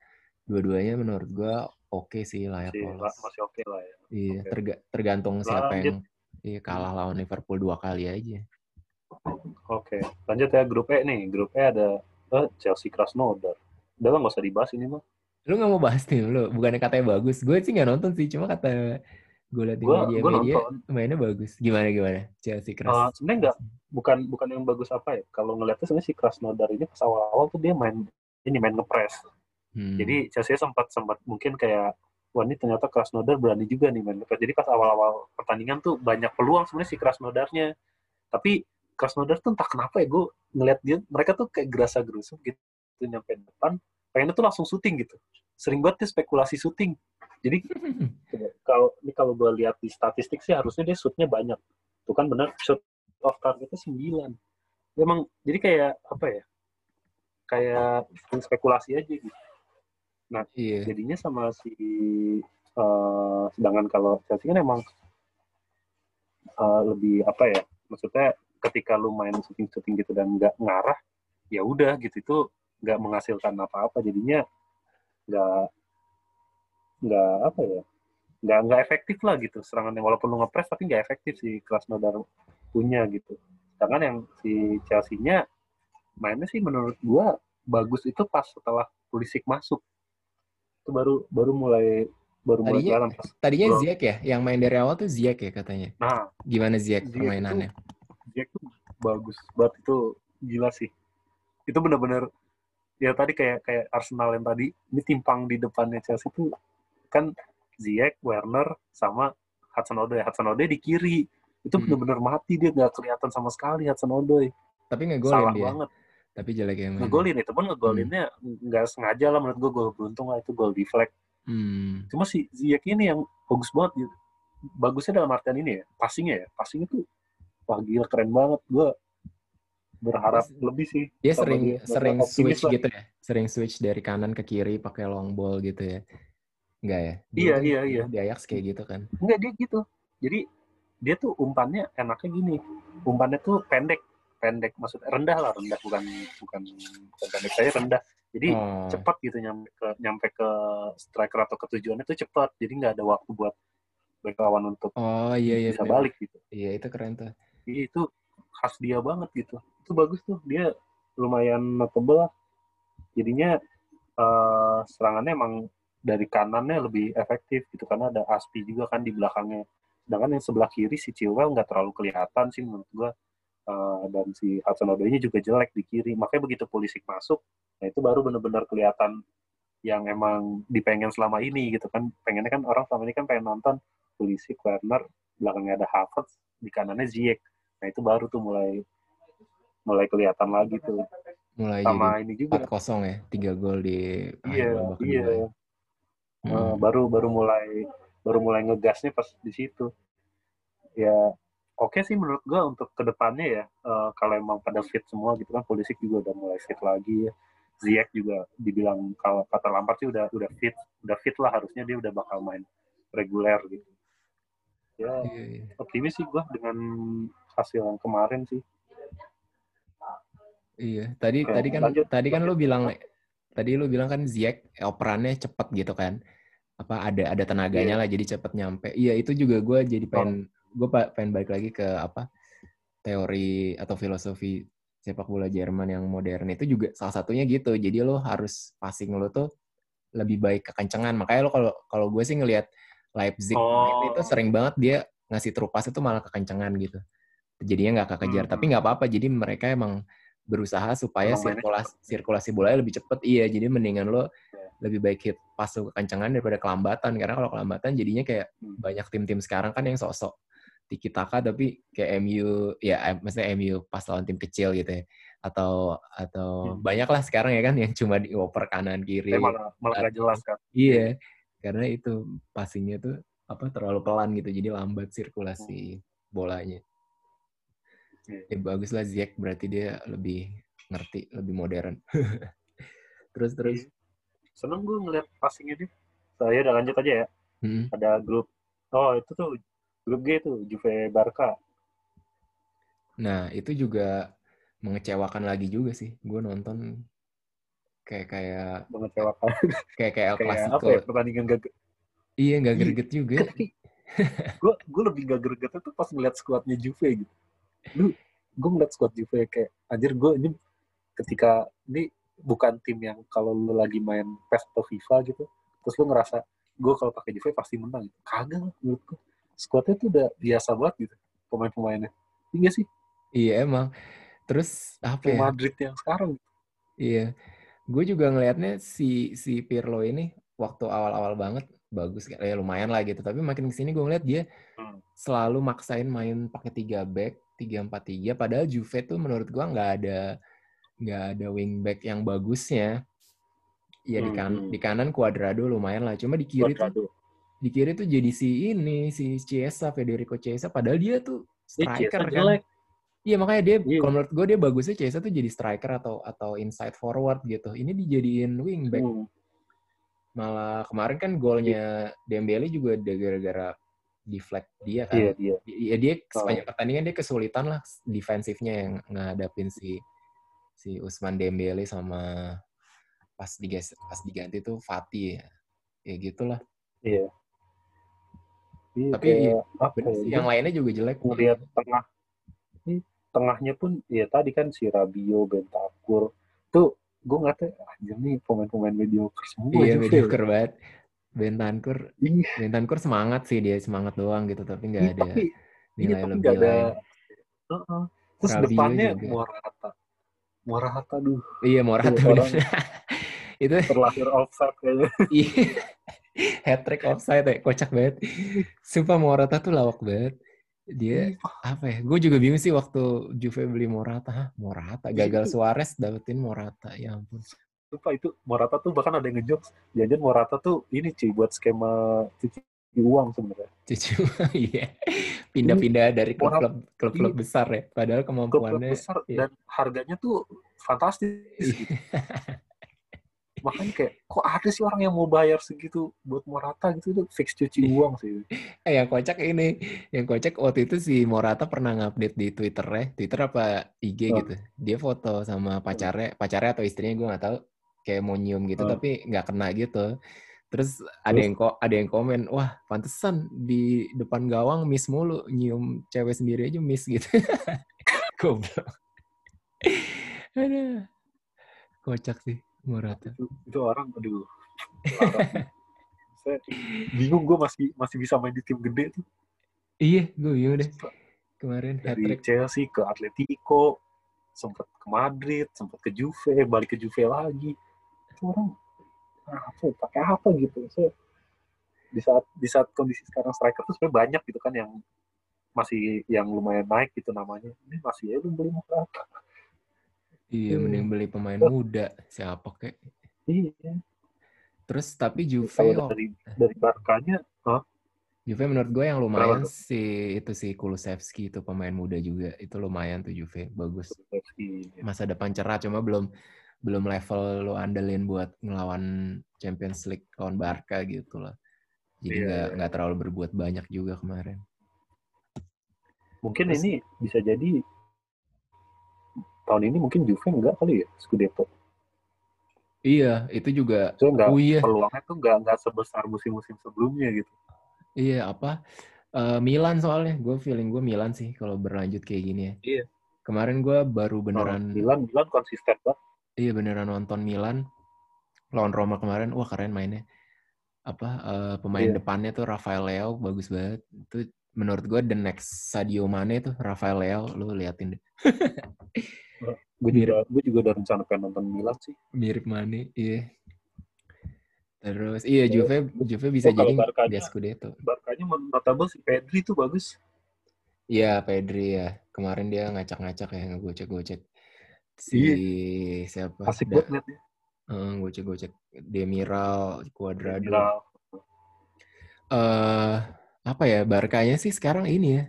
dua-duanya menurut gue oke okay sih layak masih, lolos. Masih oke okay lah ya. Iya, okay. terga tergantung nah, siapa lanjut. yang iya, kalah lawan Liverpool dua kali aja. Oke, okay. lanjut ya grup E nih. Grup E ada uh, Chelsea Krasnodar. Udah lah nggak usah dibahas ini mah. Lu nggak mau bahas nih, lu bukannya katanya bagus. Gue sih nggak nonton sih, cuma kata gue liat di media-media mainnya bagus. Gimana gimana? Chelsea Kras. Uh, sebenarnya enggak bukan bukan yang bagus apa ya. Kalau ngeliatnya sebenarnya si Krasnodar ini pas awal-awal tuh dia main ini main ngepres. Hmm. Jadi Chelsea sempat sempat mungkin kayak wah ini ternyata Krasnodar berani juga nih main ngepres. Jadi pas awal-awal pertandingan tuh banyak peluang sebenarnya si Krasnodarnya. Tapi Krasnodar tuh entah kenapa ya gue ngeliat dia mereka tuh kayak gerasa gerusuk gitu nyampe depan pengennya tuh langsung syuting gitu. Sering banget dia spekulasi syuting. Jadi kalau ini kalau gue lihat di statistik sih harusnya dia shootnya banyak. Tuh kan benar shoot off targetnya sembilan. Emang jadi kayak apa ya? kayak spekulasi aja gitu. Nah, Iya. jadinya sama si uh, sedangkan kalau Chelsea kan emang uh, lebih apa ya? Maksudnya ketika lu main syuting-syuting gitu dan nggak ngarah, ya udah gitu itu nggak menghasilkan apa-apa jadinya nggak nggak apa ya nggak nggak efektif lah gitu serangannya walaupun lu ngepres tapi nggak efektif si Krasnodar punya gitu sedangkan yang si Chelsea-nya mainnya sih menurut gua bagus itu pas setelah Pulisic masuk itu baru baru mulai baru mulai Tadinya- jalan pas Tadinya Bro. Ziyech ya, yang main dari awal tuh Ziyech ya katanya. nah Gimana Ziyech Ziyech permainannya? Jack tuh bagus banget itu gila sih itu benar-benar ya tadi kayak kayak Arsenal yang tadi ini timpang di depannya Chelsea tuh kan Ziyech, Werner sama Hudson Odoi Hudson Odoi di kiri itu Hmm. benar-benar mati dia nggak kelihatan sama sekali Hudson Odoi Tapi ngegolin salah dia. banget Tapi jelek yang main. ngegolin itu pun ngegolinnya nggak sengaja lah menurut gue gol beruntung lah itu gol deflect Hmm. cuma si Ziyech ini yang bagus banget gitu bagusnya dalam artian ini ya passingnya ya passingnya tuh wah gila keren banget gue berharap lebih sih Dia sering dia. sering switch lah. gitu ya. Sering switch dari kanan ke kiri pakai long ball gitu ya. Enggak ya? Dulu Iya, kan iya, iya. Di Ajax kayak gitu kan. Enggak dia gitu. Jadi dia tuh umpannya enaknya gini. Umpannya tuh pendek, pendek maksudnya rendah lah, rendah bukan bukan bukan pendek saya rendah. Jadi Oh. cepat gitu nyampe ke nyampe ke striker atau ke tujuannya tuh cepat. Jadi nggak ada waktu buat bek lawan untuk Oh iya iya. bisa bener. balik gitu. Iya itu keren tuh. Jadi itu khas dia banget gitu. Itu bagus tuh. Dia lumayan notable lah. Jadinya eh, serangannya emang dari kanannya lebih efektif gitu karena ada Aspi juga kan di belakangnya. Sedangkan yang sebelah kiri si Chilwell nggak terlalu kelihatan sih menurut gua. Eh, dan si Hudson Odoi juga jelek di kiri. Makanya begitu Pulisic masuk, nah itu baru benar-benar kelihatan yang emang dipengen selama ini gitu kan. Pengennya kan orang selama ini kan pengen nonton Pulisic, Werner, belakangnya ada Havertz, di kanannya Ziyech. Nah itu baru tuh mulai mulai kelihatan lagi tuh. Mulai Sama jadi ini juga. 4-0 ya. 3 gol di Iya, iya. ya. Eh, Hmm. baru baru mulai baru mulai ngegasnya pas di situ. Ya oke sih menurut gua untuk ke depannya ya eh, kalau emang pada fit semua gitu kan Pulisic juga udah mulai fit lagi ya. Ziyech juga dibilang kalau kata Lampard sih udah udah fit, udah fit lah harusnya dia udah bakal main reguler gitu. Ya Iya, iya. optimis sih gua dengan hasil yang kemarin sih. Iya, tadi Oke, tadi kan lanjut. tadi kan lu bilang tadi lu bilang kan Ziyech eh, operannya cepet gitu kan. Apa ada ada tenaganya Iya. lah jadi cepet nyampe. Iya, itu juga gue jadi pengen gue pengen balik lagi ke apa teori atau filosofi sepak bola Jerman yang modern itu juga salah satunya gitu. Jadi lo harus passing lo tuh lebih baik kekencengan. Makanya lo kalau kalau gue sih ngelihat Leipzig Oh. itu sering banget dia ngasih true pass itu malah kekencengan gitu. Jadinya nggak kekejar. Hmm. Tapi nggak apa-apa. Jadi mereka emang berusaha supaya Emang mainnya sirkulasi sirkulasi bolanya lebih cepet. Iya, jadi mendingan lo Iya. lebih baik hit pas lo kekencengan daripada kelambatan. Karena kalau kelambatan jadinya kayak Hmm. banyak tim-tim sekarang kan yang sosok tiki taka tapi kayak MU ya eh, maksudnya MU pas lawan tim kecil gitu ya atau atau Hmm. banyak lah sekarang ya kan yang cuma dioper kanan kiri Tapi malah malah nggak jelas kan. iya karena itu passingnya tuh apa terlalu pelan gitu jadi lambat sirkulasi bolanya Iya. ya bagus lah Ziyech berarti dia lebih ngerti lebih modern terus terus Seneng gue ngeliat passingnya dia. Saya udah lanjut aja ya. Hmm. ada grup oh itu tuh grup G tuh Juve Barca nah itu juga mengecewakan lagi juga sih gue nonton kayak kayak mengecewakan kayak kayak El Clasico apa ya pertandingan gak iya nggak Iya. greget juga gue gue lebih gak greget itu pas ngeliat skuadnya Juve gitu lu gue ngeliat skuad Juve kayak anjir gue ini ketika ini bukan tim yang kalau lu lagi main PES atau FIFA gitu terus lu ngerasa gue kalau pakai Juve pasti menang gitu. kagak menurut gue skuadnya tuh udah biasa banget gitu pemain-pemainnya. Iya sih? Iya emang. Terus apa kayak ya? Madrid yang sekarang Iya, gue juga ngelihatnya si si Pirlo ini waktu awal-awal banget bagus ya lumayan lah gitu. Tapi makin ke sini gue ngeliat dia Hmm. selalu maksain main pakai tiga back, tiga empat tiga. Padahal Juve tuh menurut gue nggak ada nggak ada wing back yang bagusnya. Ya di kan Hmm. di kanan Cuadrado lumayan lah. Cuma di kiri tuh di kiri tuh jadi si ini si Chiesa Federico Chiesa. Padahal dia tuh striker kan. jelek Iya makanya dia yeah. kalau menurut gue dia bagusnya Chiesa tuh jadi striker atau atau inside forward gitu. Ini dijadiin wingback. Hmm. Malah kemarin kan golnya Dembele juga gara-gara deflect dia kan. Iya, yeah, iya. Yeah. dia sepanjang pertandingan dia kesulitan lah defensifnya yang ngadapin si si Usman Dembele sama pas digas pas diganti tuh Fatih ya. Ya gitulah. Iya. Iya, Tapi ya, apa ya, yang lainnya juga jelek. Ngeliat tengah tengahnya pun ya tadi kan si Rabio, Bentakur tuh gue nggak aja nih pemain-pemain mediocre semua. Iya mediocre banget. Bentakur, iya. Bentakur semangat sih dia semangat doang gitu tapi nggak iya, ada tapi, nilai iya, lebih ada. Uh -uh. Terus Rabio depannya juga. Morata, Morata duh. Iya Morata orang itu terlahir offside kayaknya. Iya. Hat trick offside ya, kocak banget. Sumpah Morata tuh lawak banget dia apa ya? Gue juga bingung sih waktu Juve beli Morata. Hah, Morata iya, gagal Suarez dapetin Morata. Ya ampun. Lupa itu Morata tuh bahkan ada yang ngejokes. Jangan Morata tuh ini cuy buat skema cuci uang sebenarnya. Cuci uang, iya. Pindah-pindah dari klub-klub klub-klub iya. besar ya. Padahal kemampuannya. Klub besar iya. dan harganya tuh fantastis. Gitu. makanya kayak kok ada sih orang yang mau bayar segitu buat Morata gitu itu fix cuci iya. uang sih eh yang kocak ini yang kocak waktu itu si Morata pernah ngupdate di Twitter ya Twitter apa IG oh. gitu dia foto sama pacarnya pacarnya atau istrinya gue nggak tahu kayak mau nyium gitu oh. tapi nggak kena gitu terus ada yang kok ada yang komen wah pantesan di depan gawang miss mulu nyium cewek sendiri aja miss gitu goblok ada kocak sih Morata. Itu, itu orang, aduh. Saya bingung gue masih masih bisa main di tim gede tuh. Iya, gue bingung deh. Kemarin dari Chelsea ke Atletico, sempat ke Madrid, sempat ke Juve, balik ke Juve lagi. Itu orang apa ya, pakai apa gitu. Saya di saat di saat kondisi sekarang striker tuh sebenarnya banyak gitu kan yang masih yang lumayan naik gitu namanya. Ini masih ya lu beli Morata. Iya, hmm. mending beli pemain muda. Siapa kek? Iya. Terus tapi Juve dari dari Barkanya, huh? Juve menurut gue yang lumayan Kenapa? sih itu si Kulusevski itu pemain muda juga itu lumayan tuh Juve bagus iya. masa depan cerah cuma belum belum level lo andelin buat ngelawan Champions League lawan Barca gitu lah jadi iya, nggak yeah, nggak terlalu berbuat banyak juga kemarin mungkin Terus, ini bisa jadi tahun ini mungkin Juve enggak kali ya Scudetto. Iya, itu juga. So, enggak, oh iya. Peluangnya tuh enggak, enggak sebesar musim-musim sebelumnya gitu. Iya, apa? Uh, Milan soalnya, gue feeling gue Milan sih kalau berlanjut kayak gini ya. Iya. Kemarin gue baru beneran. Oh, Milan, Milan konsisten banget. Iya beneran nonton Milan lawan Roma kemarin, wah keren mainnya. Apa uh, pemain iya. depannya tuh Rafael Leo bagus banget. Itu menurut gue the next Sadio Mane tuh Rafael Leo, lu liatin deh. gue juga gue juga udah rencana pengen nonton Milan sih. Mirip Mane iya. Terus iya Juve Juve bisa oh, jadi Barkanya, dia Scudetto. Barkanya notable si Pedri tuh bagus. Iya Pedri ya kemarin dia ngacak-ngacak ya ngegocek-gocek si iya. siapa asik banget liat ya uh, gocek-gocek Demiral Cuadrado Demiral. Uh, apa ya Barkanya sih sekarang ini ya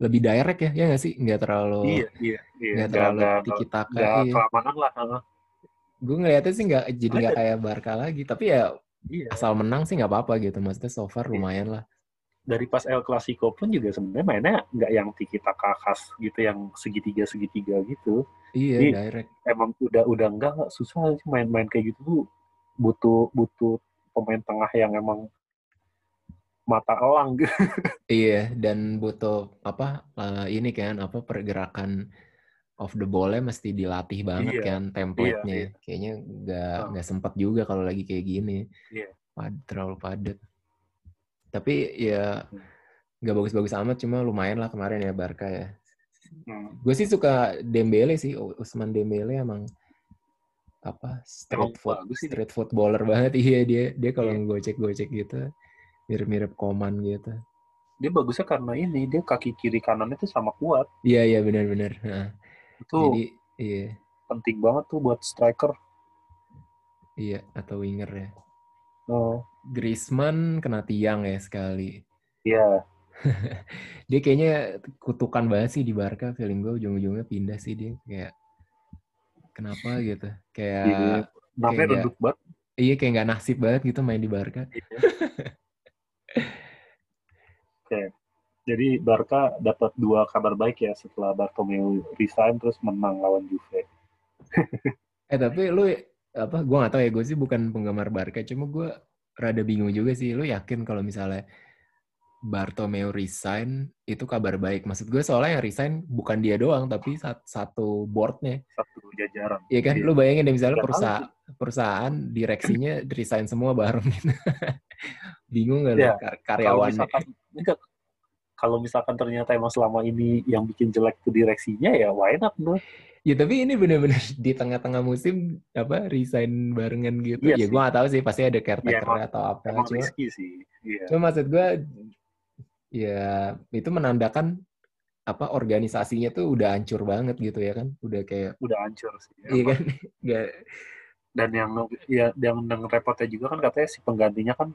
lebih direct ya, ya nggak sih? Nggak terlalu, iya, iya, iya. Nggak terlalu tiki taka. Iya. kelamaan lah. Gue ngeliatnya sih nggak jadi nggak kayak Barca lagi, tapi ya iya. asal menang sih nggak apa-apa gitu. Maksudnya so far iya. lumayan lah. Dari pas El Clasico pun juga sebenarnya mainnya nggak yang tiki taka khas gitu, yang segitiga segitiga gitu. Iya, Jadi, direct. Emang udah udah enggak susah sih main-main kayak gitu butuh butuh pemain tengah yang emang mata elang gitu. iya, dan butuh apa uh, ini kan apa pergerakan of the ball-nya mesti dilatih banget iya, kan template-nya. Iya, iya. Kayaknya nggak oh. nggak sempat juga kalau lagi kayak gini. Iya. Pad, terlalu padat. Tapi ya hmm. nggak bagus-bagus amat, cuma lumayan lah kemarin ya Barca ya. Hmm. Gue sih suka Dembele sih, Usman Dembele emang apa street foot street footballer banget iya dia dia kalau yeah. gocek-gocek gitu mirip-mirip Koman gitu. Dia bagusnya karena ini dia kaki kiri kanannya tuh sama kuat. Iya iya benar-benar. Nah, itu Jadi, iya. penting banget tuh buat striker. Iya atau winger ya. Oh. Griezmann kena tiang ya sekali. Iya. dia kayaknya kutukan banget sih di Barca feeling gue ujung-ujungnya pindah sih dia kayak kenapa gitu kayak Iya, kayak reduk banget. iya kayak nggak nasib banget gitu main di Barca Iya. Oke. Jadi Barca dapat dua kabar baik ya setelah Bartomeu resign terus menang lawan Juve. eh tapi lu apa gue gak tahu ya gue sih bukan penggemar Barca cuma gue rada bingung juga sih lu yakin kalau misalnya Bartomeu resign itu kabar baik maksud gue soalnya yang resign bukan dia doang tapi sat- satu boardnya Satu jajaran. Iya kan Iya. lu bayangin deh misalnya perusahaan perusahaan direksinya resign semua bareng gitu bingung gak lu Iya. kar- Kalau karyawannya misalkan enggak, kalau misalkan ternyata emang selama ini yang bikin jelek itu direksinya ya why not no? Ya tapi ini bener-bener di tengah-tengah musim apa resign barengan gitu. Iya ya gue gak tahu sih pasti ada caretaker emang- atau apa. Emang Cuma, sih. Iya. cuma maksud gue ya itu menandakan apa organisasinya tuh udah hancur banget gitu ya kan. Udah kayak Udah hancur sih. iya emang. kan. Gak, Dan yang ya yang yang repotnya juga kan katanya si penggantinya kan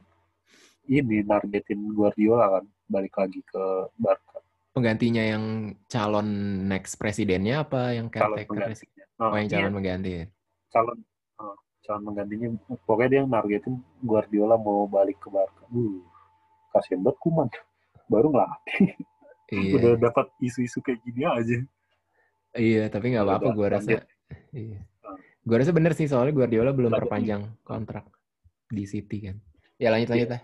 ini nargetin Guardiola kan balik lagi ke Barca. penggantinya yang calon next presidennya apa yang Calon penggantinya. Oh yang iya, calon mengganti. calon eh, calon menggantinya pokoknya dia nargetin Guardiola mau balik ke Barca. Uh, kasihan banget Kuman. Baru ngelatih. Iya. Udah dapat isu-isu kayak gini aja. Iya, tapi nggak apa-apa gue rasa. Iya. Gue rasa bener sih soalnya Guardiola belum Lanjut. perpanjang kontrak di City kan. Ya lanjut lanjut lah.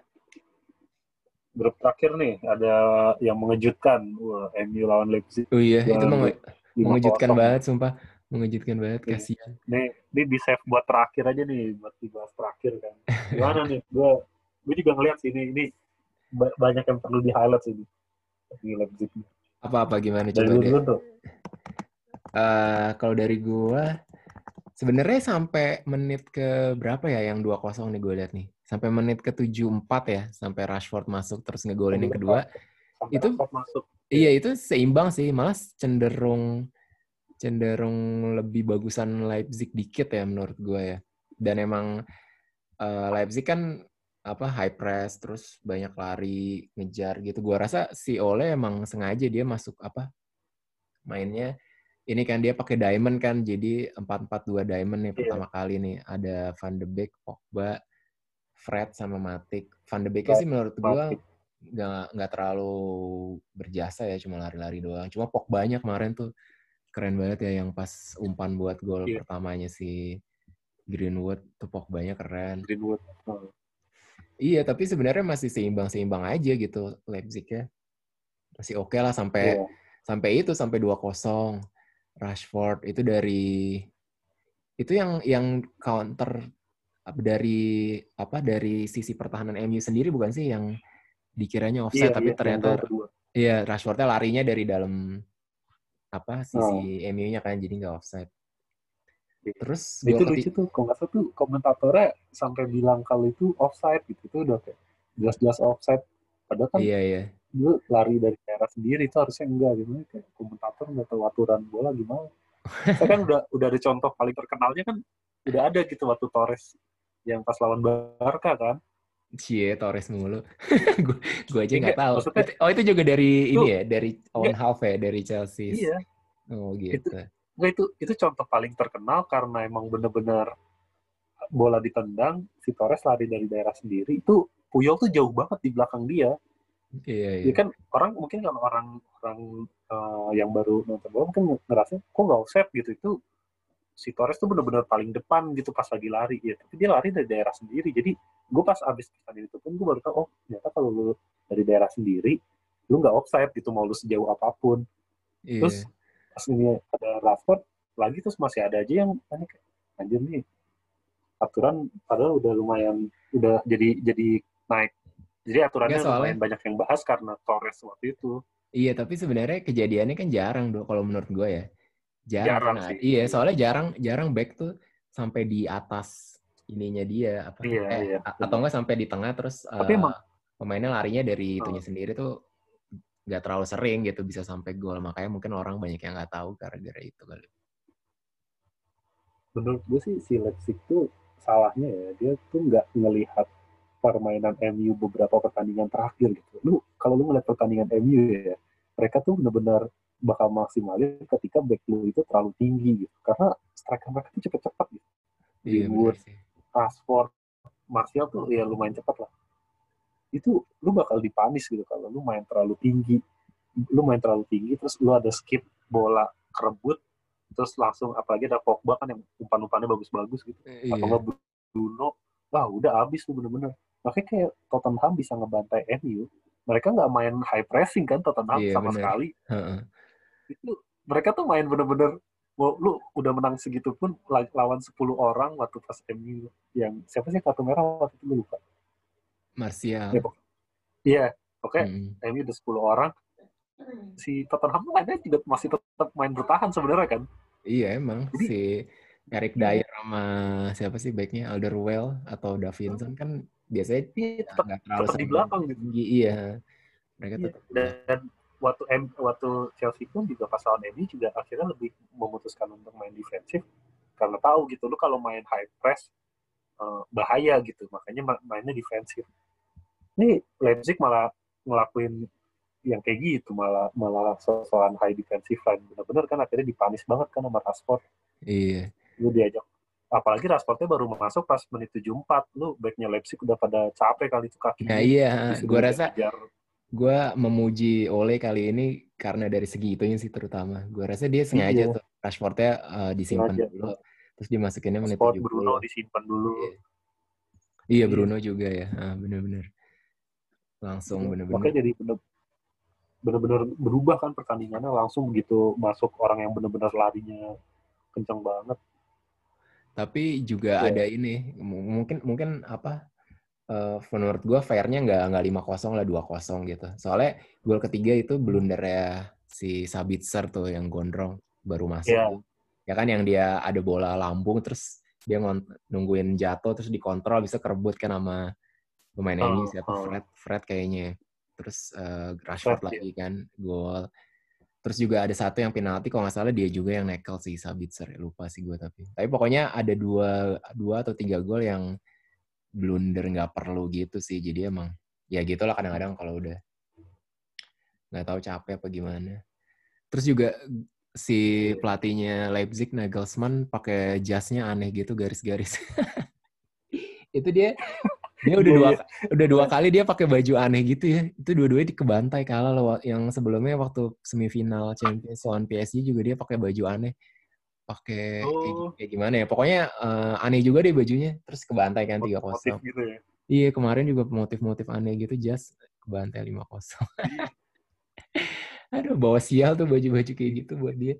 Grup terakhir nih ada yang mengejutkan. Wah, MU lawan Leipzig. Oh iya, itu menge- 5-0. mengejutkan banget sumpah. Mengejutkan banget, Iya. kasihan. Nih, ini di save buat terakhir aja nih, buat dibahas terakhir kan. Gimana nih? Gue gue juga ngeliat sih ini, ini banyak yang perlu di highlight sih. Di Leipzig. Apa-apa gimana Dari coba deh. dulu tuh. Eh, kalau dari gua sebenarnya sampai menit ke berapa ya yang 2-0 nih gue lihat nih. Sampai menit ke 74 ya, sampai Rashford masuk terus ngegolin yang kedua. Sampai Itu- Rashford masuk. Iya itu seimbang sih, malah cenderung cenderung lebih bagusan Leipzig dikit ya menurut gue ya. Dan emang eh, Leipzig kan apa high press terus banyak lari ngejar gitu. Gua rasa si Ole emang sengaja dia masuk apa mainnya ini kan dia pakai diamond kan jadi 4-4-2 diamond nih Iya. pertama kali nih ada Van de Beek, Pogba, Fred sama Matic. Van de Beek sih menurut gua nggak nggak terlalu berjasa ya cuma lari-lari doang cuma Pogba-nya kemarin tuh keren banget ya yang pas umpan buat gol Iya. pertamanya si Greenwood tuh Pogba-nya keren Greenwood. Oh. Iya tapi sebenarnya masih seimbang-seimbang aja gitu Leipzig ya masih oke lah sampai Iya. sampai itu sampai 2-0 Rashford itu dari itu yang yang counter dari apa dari sisi pertahanan MU sendiri bukan sih yang dikiranya offside Iya, tapi iya, yang ternyata. Iya, Rashford-nya larinya dari dalam apa Oh. sisi MU-nya kan jadi nggak offside. Iya. Terus itu gol lucu tuh kalau nggak salah tuh komentatornya sampai bilang kalau itu offside gitu itu udah kayak jelas-jelas offside padahal kan Iya iya. dia lari dari daerah sendiri itu harusnya enggak gitu kayak komentator nggak tahu aturan bola gimana saya kan udah udah ada contoh paling terkenalnya kan udah ada gitu waktu Torres yang pas lawan Barca kan Cie Torres mulu. Gue aja nggak Enggak, tahu. maksudnya- Itu- oh itu juga dari Itu- ini ya, dari on half ya, dari Chelsea. iya Oh gitu. Itu itu contoh paling terkenal karena emang bener-bener bola ditendang si Torres lari dari daerah sendiri itu Puyol tuh jauh banget di belakang dia Iya iya. Ya kan orang mungkin kalau orang orang eh, yang baru nonton bola mungkin ngerasa kok nggak offset gitu itu si Torres tuh benar-benar paling depan gitu pas lagi lari ya tapi dia lari dari daerah sendiri jadi gue pas abis pertandingan itu pun gue baru tahu oh ternyata kalau lu dari daerah sendiri lu nggak offside gitu mau lu sejauh apa pun Iya. terus pas ini ada Rashford lagi terus masih ada aja yang tanya kayak anjir nih aturan padahal udah lumayan udah jadi jadi naik jadi aturannya Nggak, soalnya- lumayan banyak yang bahas karena Torres waktu itu Iya, tapi sebenarnya kejadiannya kan jarang dong kalau menurut gue ya. Jarang. Jarang sih. Iya, soalnya jarang jarang back tuh sampai di atas ininya dia apa Iya, eh, iya, atau enggak sampai di tengah terus Tapi eh, emang- pemainnya larinya dari itunya sendiri tuh nggak terlalu sering gitu bisa sampai gol makanya mungkin orang banyak yang nggak tahu gara-gara itu kali. menurut gue sih si Leipzig tuh salahnya ya dia tuh nggak ngelihat permainan MU beberapa pertandingan terakhir gitu lu kalau lu ngeliat pertandingan MU ya, mereka tuh benar-benar bakal maksimalin ketika back lu itu terlalu tinggi gitu. Karena striker mereka tuh cepet-cepet gitu. Iya, Greenwood. Rashford, Martial tuh ya lumayan cepat lah. Itu lu bakal dipanis gitu kalau lu main terlalu tinggi. Lu main terlalu tinggi terus lu ada skip bola kerebut terus langsung apalagi ada Pogba kan yang umpan-umpannya bagus-bagus gitu. Iya. Atau nggak Bruno, wah udah habis tuh bener-bener. Makanya kayak Tottenham bisa ngebantai MU. Mereka nggak main high pressing kan Tottenham Iya, sama bener. sekali. Heeh. Itu mereka tuh main bener-bener lu udah menang segitu pun la- lawan 10 orang waktu pas MU yang siapa sih kartu merah waktu itu lu lupa. Martial. Ya, pok- Iya, oke. Mm. MU udah 10 orang. Si Tottenham tuh mainnya juga masih tetap main bertahan sebenarnya kan. Iya emang Jadi- si Eric Dyer sama siapa sih backnya Alderweireld atau Davinson kan biasanya Iya, ya tetap nggak terlalu tetap di belakang gitu. tinggi iya mereka Iya, tetap Dan waktu M, waktu Chelsea pun juga pas lawan MU juga akhirnya lebih memutuskan untuk main defensif karena tahu gitu lu kalau main high press eh, bahaya gitu. Makanya ma- mainnya defensif. Ini Leipzig malah ngelakuin yang kayak gitu malah malah sosokan high defensive line. Bener-bener kan akhirnya dipanis banget kan sama Rashford. Iya. Lu diajak apalagi Rashfordnya baru masuk pas menit 74 lu backnya Leipzig udah pada capek kali itu kaki nah iya gue rasa gue memuji Ole kali ini karena dari segi itunya sih terutama. Gue rasa dia sengaja Iya. tuh Rashfordnya eh, disimpan Sengaja. dulu terus dimasukinnya menit Rashford 70 Bruno disimpan dulu Iya. iya Iya. Bruno juga ya ah, bener-bener langsung Iya, bener-bener Makanya jadi bener bener-bener berubah kan pertandingannya langsung begitu masuk orang yang bener-bener larinya kencang banget. Tapi juga Iya. ada ini mungkin mungkin apa eh, menurut gue fairnya nggak nggak lima kosong lah dua kosong gitu. Soalnya gol ketiga itu blundernya si Sabitzer tuh yang gondrong baru masuk. Iya. Ya kan yang dia ada bola lambung terus dia nungguin jatuh terus dikontrol bisa kerebut kan sama pemain Oh, MU siapa oh. Fred Fred kayaknya. Terus eh, Rashford Fred, lagi kan gol. Terus juga ada satu yang penalti kalau nggak salah dia juga yang nekel si Sabitzer lupa sih gue tapi. Tapi pokoknya ada dua dua atau tiga gol yang blunder nggak perlu gitu sih. Jadi emang ya gitulah kadang-kadang kalau udah nggak tahu capek apa gimana. Terus juga si pelatihnya Leipzig Nagelsmann pakai jasnya aneh gitu garis-garis. itu dia dia udah dua udah dua kali dia pakai baju aneh gitu ya. Itu dua-duanya dikebantai kalah loh. Yang sebelumnya waktu semifinal Champions lawan PSG juga dia pakai baju aneh. Pakai kayak, Oh. kayak gimana ya? Pokoknya eh, aneh juga deh bajunya. Terus kebantai kan 3-0. Motif gitu ya. Iya, kemarin juga motif-motif aneh gitu jas kebantai 5-0. Aduh, bawa sial tuh baju-baju kayak gitu buat dia.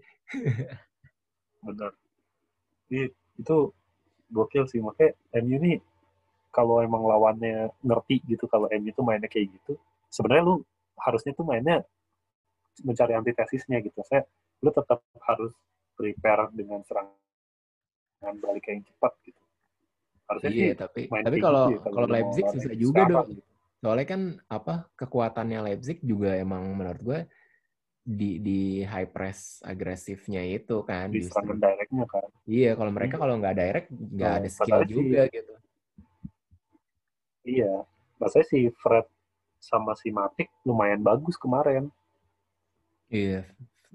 Benar. Itu gokil sih. Makanya MU ini kalau emang lawannya ngerti gitu kalau MU itu mainnya kayak gitu, sebenarnya lu harusnya tuh mainnya mencari antitesisnya gitu. Saya lu tetap harus prepare dengan serangan balik yang cepat gitu. Harusnya Iya, sih tapi tapi kalau gitu ya, kalau Leipzig susah juga dong. gitu. Soalnya kan apa kekuatannya Leipzig juga emang menurut gue di di high press agresifnya itu kan di serangan directnya kan. Iya, kalau mereka Iya. kalau nggak direct nggak Nah, ada skill juga gitu. Iya, rasanya si Fred sama si Matic lumayan bagus kemarin Iya,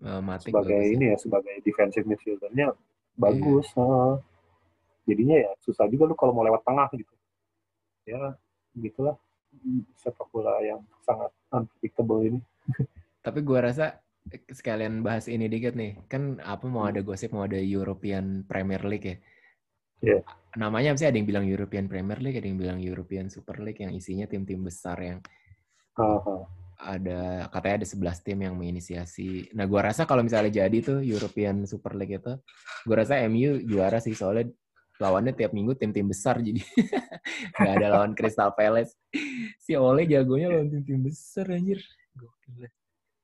eh, Matic sebagai bagus ya. ini ya sebagai defensive midfieldernya bagus. heeh. Jadinya ya susah juga lu kalau mau lewat tengah gitu. Ya gitulah sepak bola yang sangat unpredictable ini. Tapi gua rasa sekalian bahas ini dikit nih. Kan apa mau Hmm. ada gosip mau ada European Premier League ya. Iya. Namanya sih? Ada yang bilang European Premier League, ada yang bilang European Super League yang isinya tim-tim besar yang Heeh. ada katanya ada 11 tim yang menginisiasi. Nah, gua rasa kalau misalnya jadi tuh European Super League itu, gua rasa MU juara sih soalnya lawannya tiap minggu tim-tim besar jadi nggak ada lawan Crystal Palace. Si Ole jagonya lawan tim-tim besar anjir. Gokil.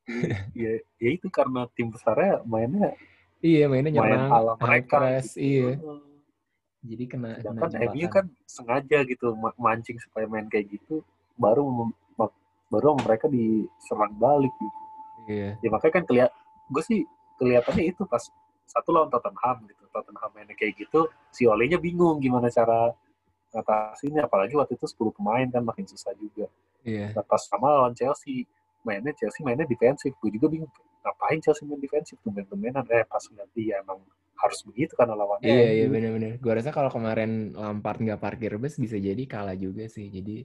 ya, ya itu karena tim besarnya mainnya Iya, mainnya main nyerang, ala high mereka. press, gitu. iya. Jadi kena kena Sedangkan MU jebakan. kan sengaja gitu ma- mancing supaya main kayak gitu, baru baru mereka diserang balik gitu. Iya. Ya makanya kan kelihat, gue sih kelihatannya itu pas satu lawan Tottenham gitu, Tottenham mainnya kayak gitu, si Olehnya bingung gimana cara ngatasinnya, apalagi waktu itu 10 pemain kan makin susah juga. Iya. Nah, pas sama lawan Chelsea, mainnya Chelsea mainnya defensif. Gue juga bingung, ngapain Chelsea main defensif? Tumben-tumbenan. Eh, pas ganti ya emang harus begitu karena lawannya. Iya, iya bener-bener. Gue rasa kalau kemarin Lampard nggak parkir bus bisa jadi kalah juga sih. Jadi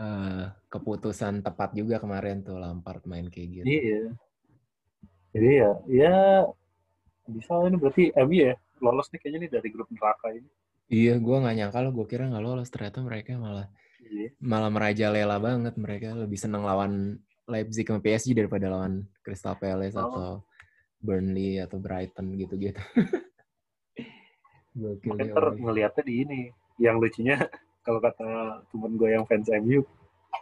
uh, keputusan tepat juga kemarin tuh Lampard main kayak gitu. Iya. Jadi ya, ya bisa ini berarti MU ya lolos nih kayaknya nih dari grup neraka ini. Iya, gue nggak nyangka loh. Gue kira nggak lolos. Ternyata mereka malah iya. malah merajalela banget. Mereka lebih seneng lawan Leipzig sama PSG daripada lawan Crystal Palace oh. atau Burnley atau Brighton gitu-gitu. Mungkin ntar ngeliatnya di ini. Yang lucunya kalau kata temen gue yang fans MU,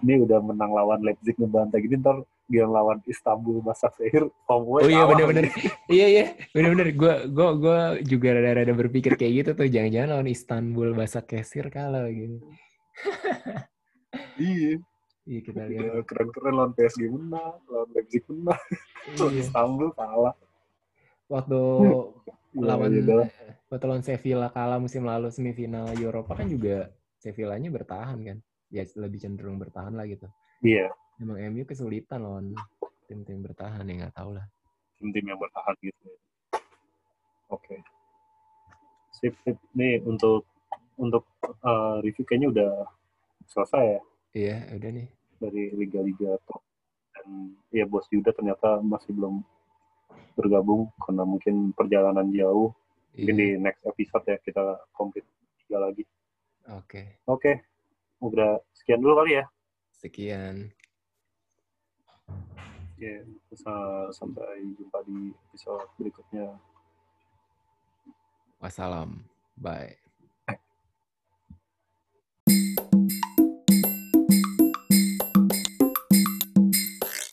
ini udah menang lawan Leipzig ngebantai gini ntar dia lawan Istanbul Başakşehir Oh iya bener-bener. Iya iya. Bener-bener. Gue gue gue juga rada-rada berpikir kayak gitu tuh. Jangan-jangan lawan Istanbul Başakşehir kalah gitu. Iya iya kita lihat keren-keren lawan PSG menang lawan Leipzig menang lawan iya. Istanbul kalah waktu iya, lawan iya, waktu lawan Sevilla kalah musim lalu semifinal Eropa kan juga Sevillanya bertahan kan ya lebih cenderung bertahan lah gitu iya Emang MU kesulitan lawan tim-tim bertahan ya nggak tahu lah. Tim-tim yang bertahan gitu. Oke. Okay. Sip, sip. Nih untuk untuk uh, review kayaknya udah selesai ya. Iya, udah nih. Dari liga-liga top. Dan ya bos Yuda ternyata masih belum bergabung karena mungkin perjalanan jauh. Iya. Mungkin di next episode ya kita komplit tiga lagi. Oke. Okay. Oke. Okay. Udah sekian dulu kali ya. Sekian. Ya, bisa sampai jumpa di episode berikutnya. Wassalam. Bye.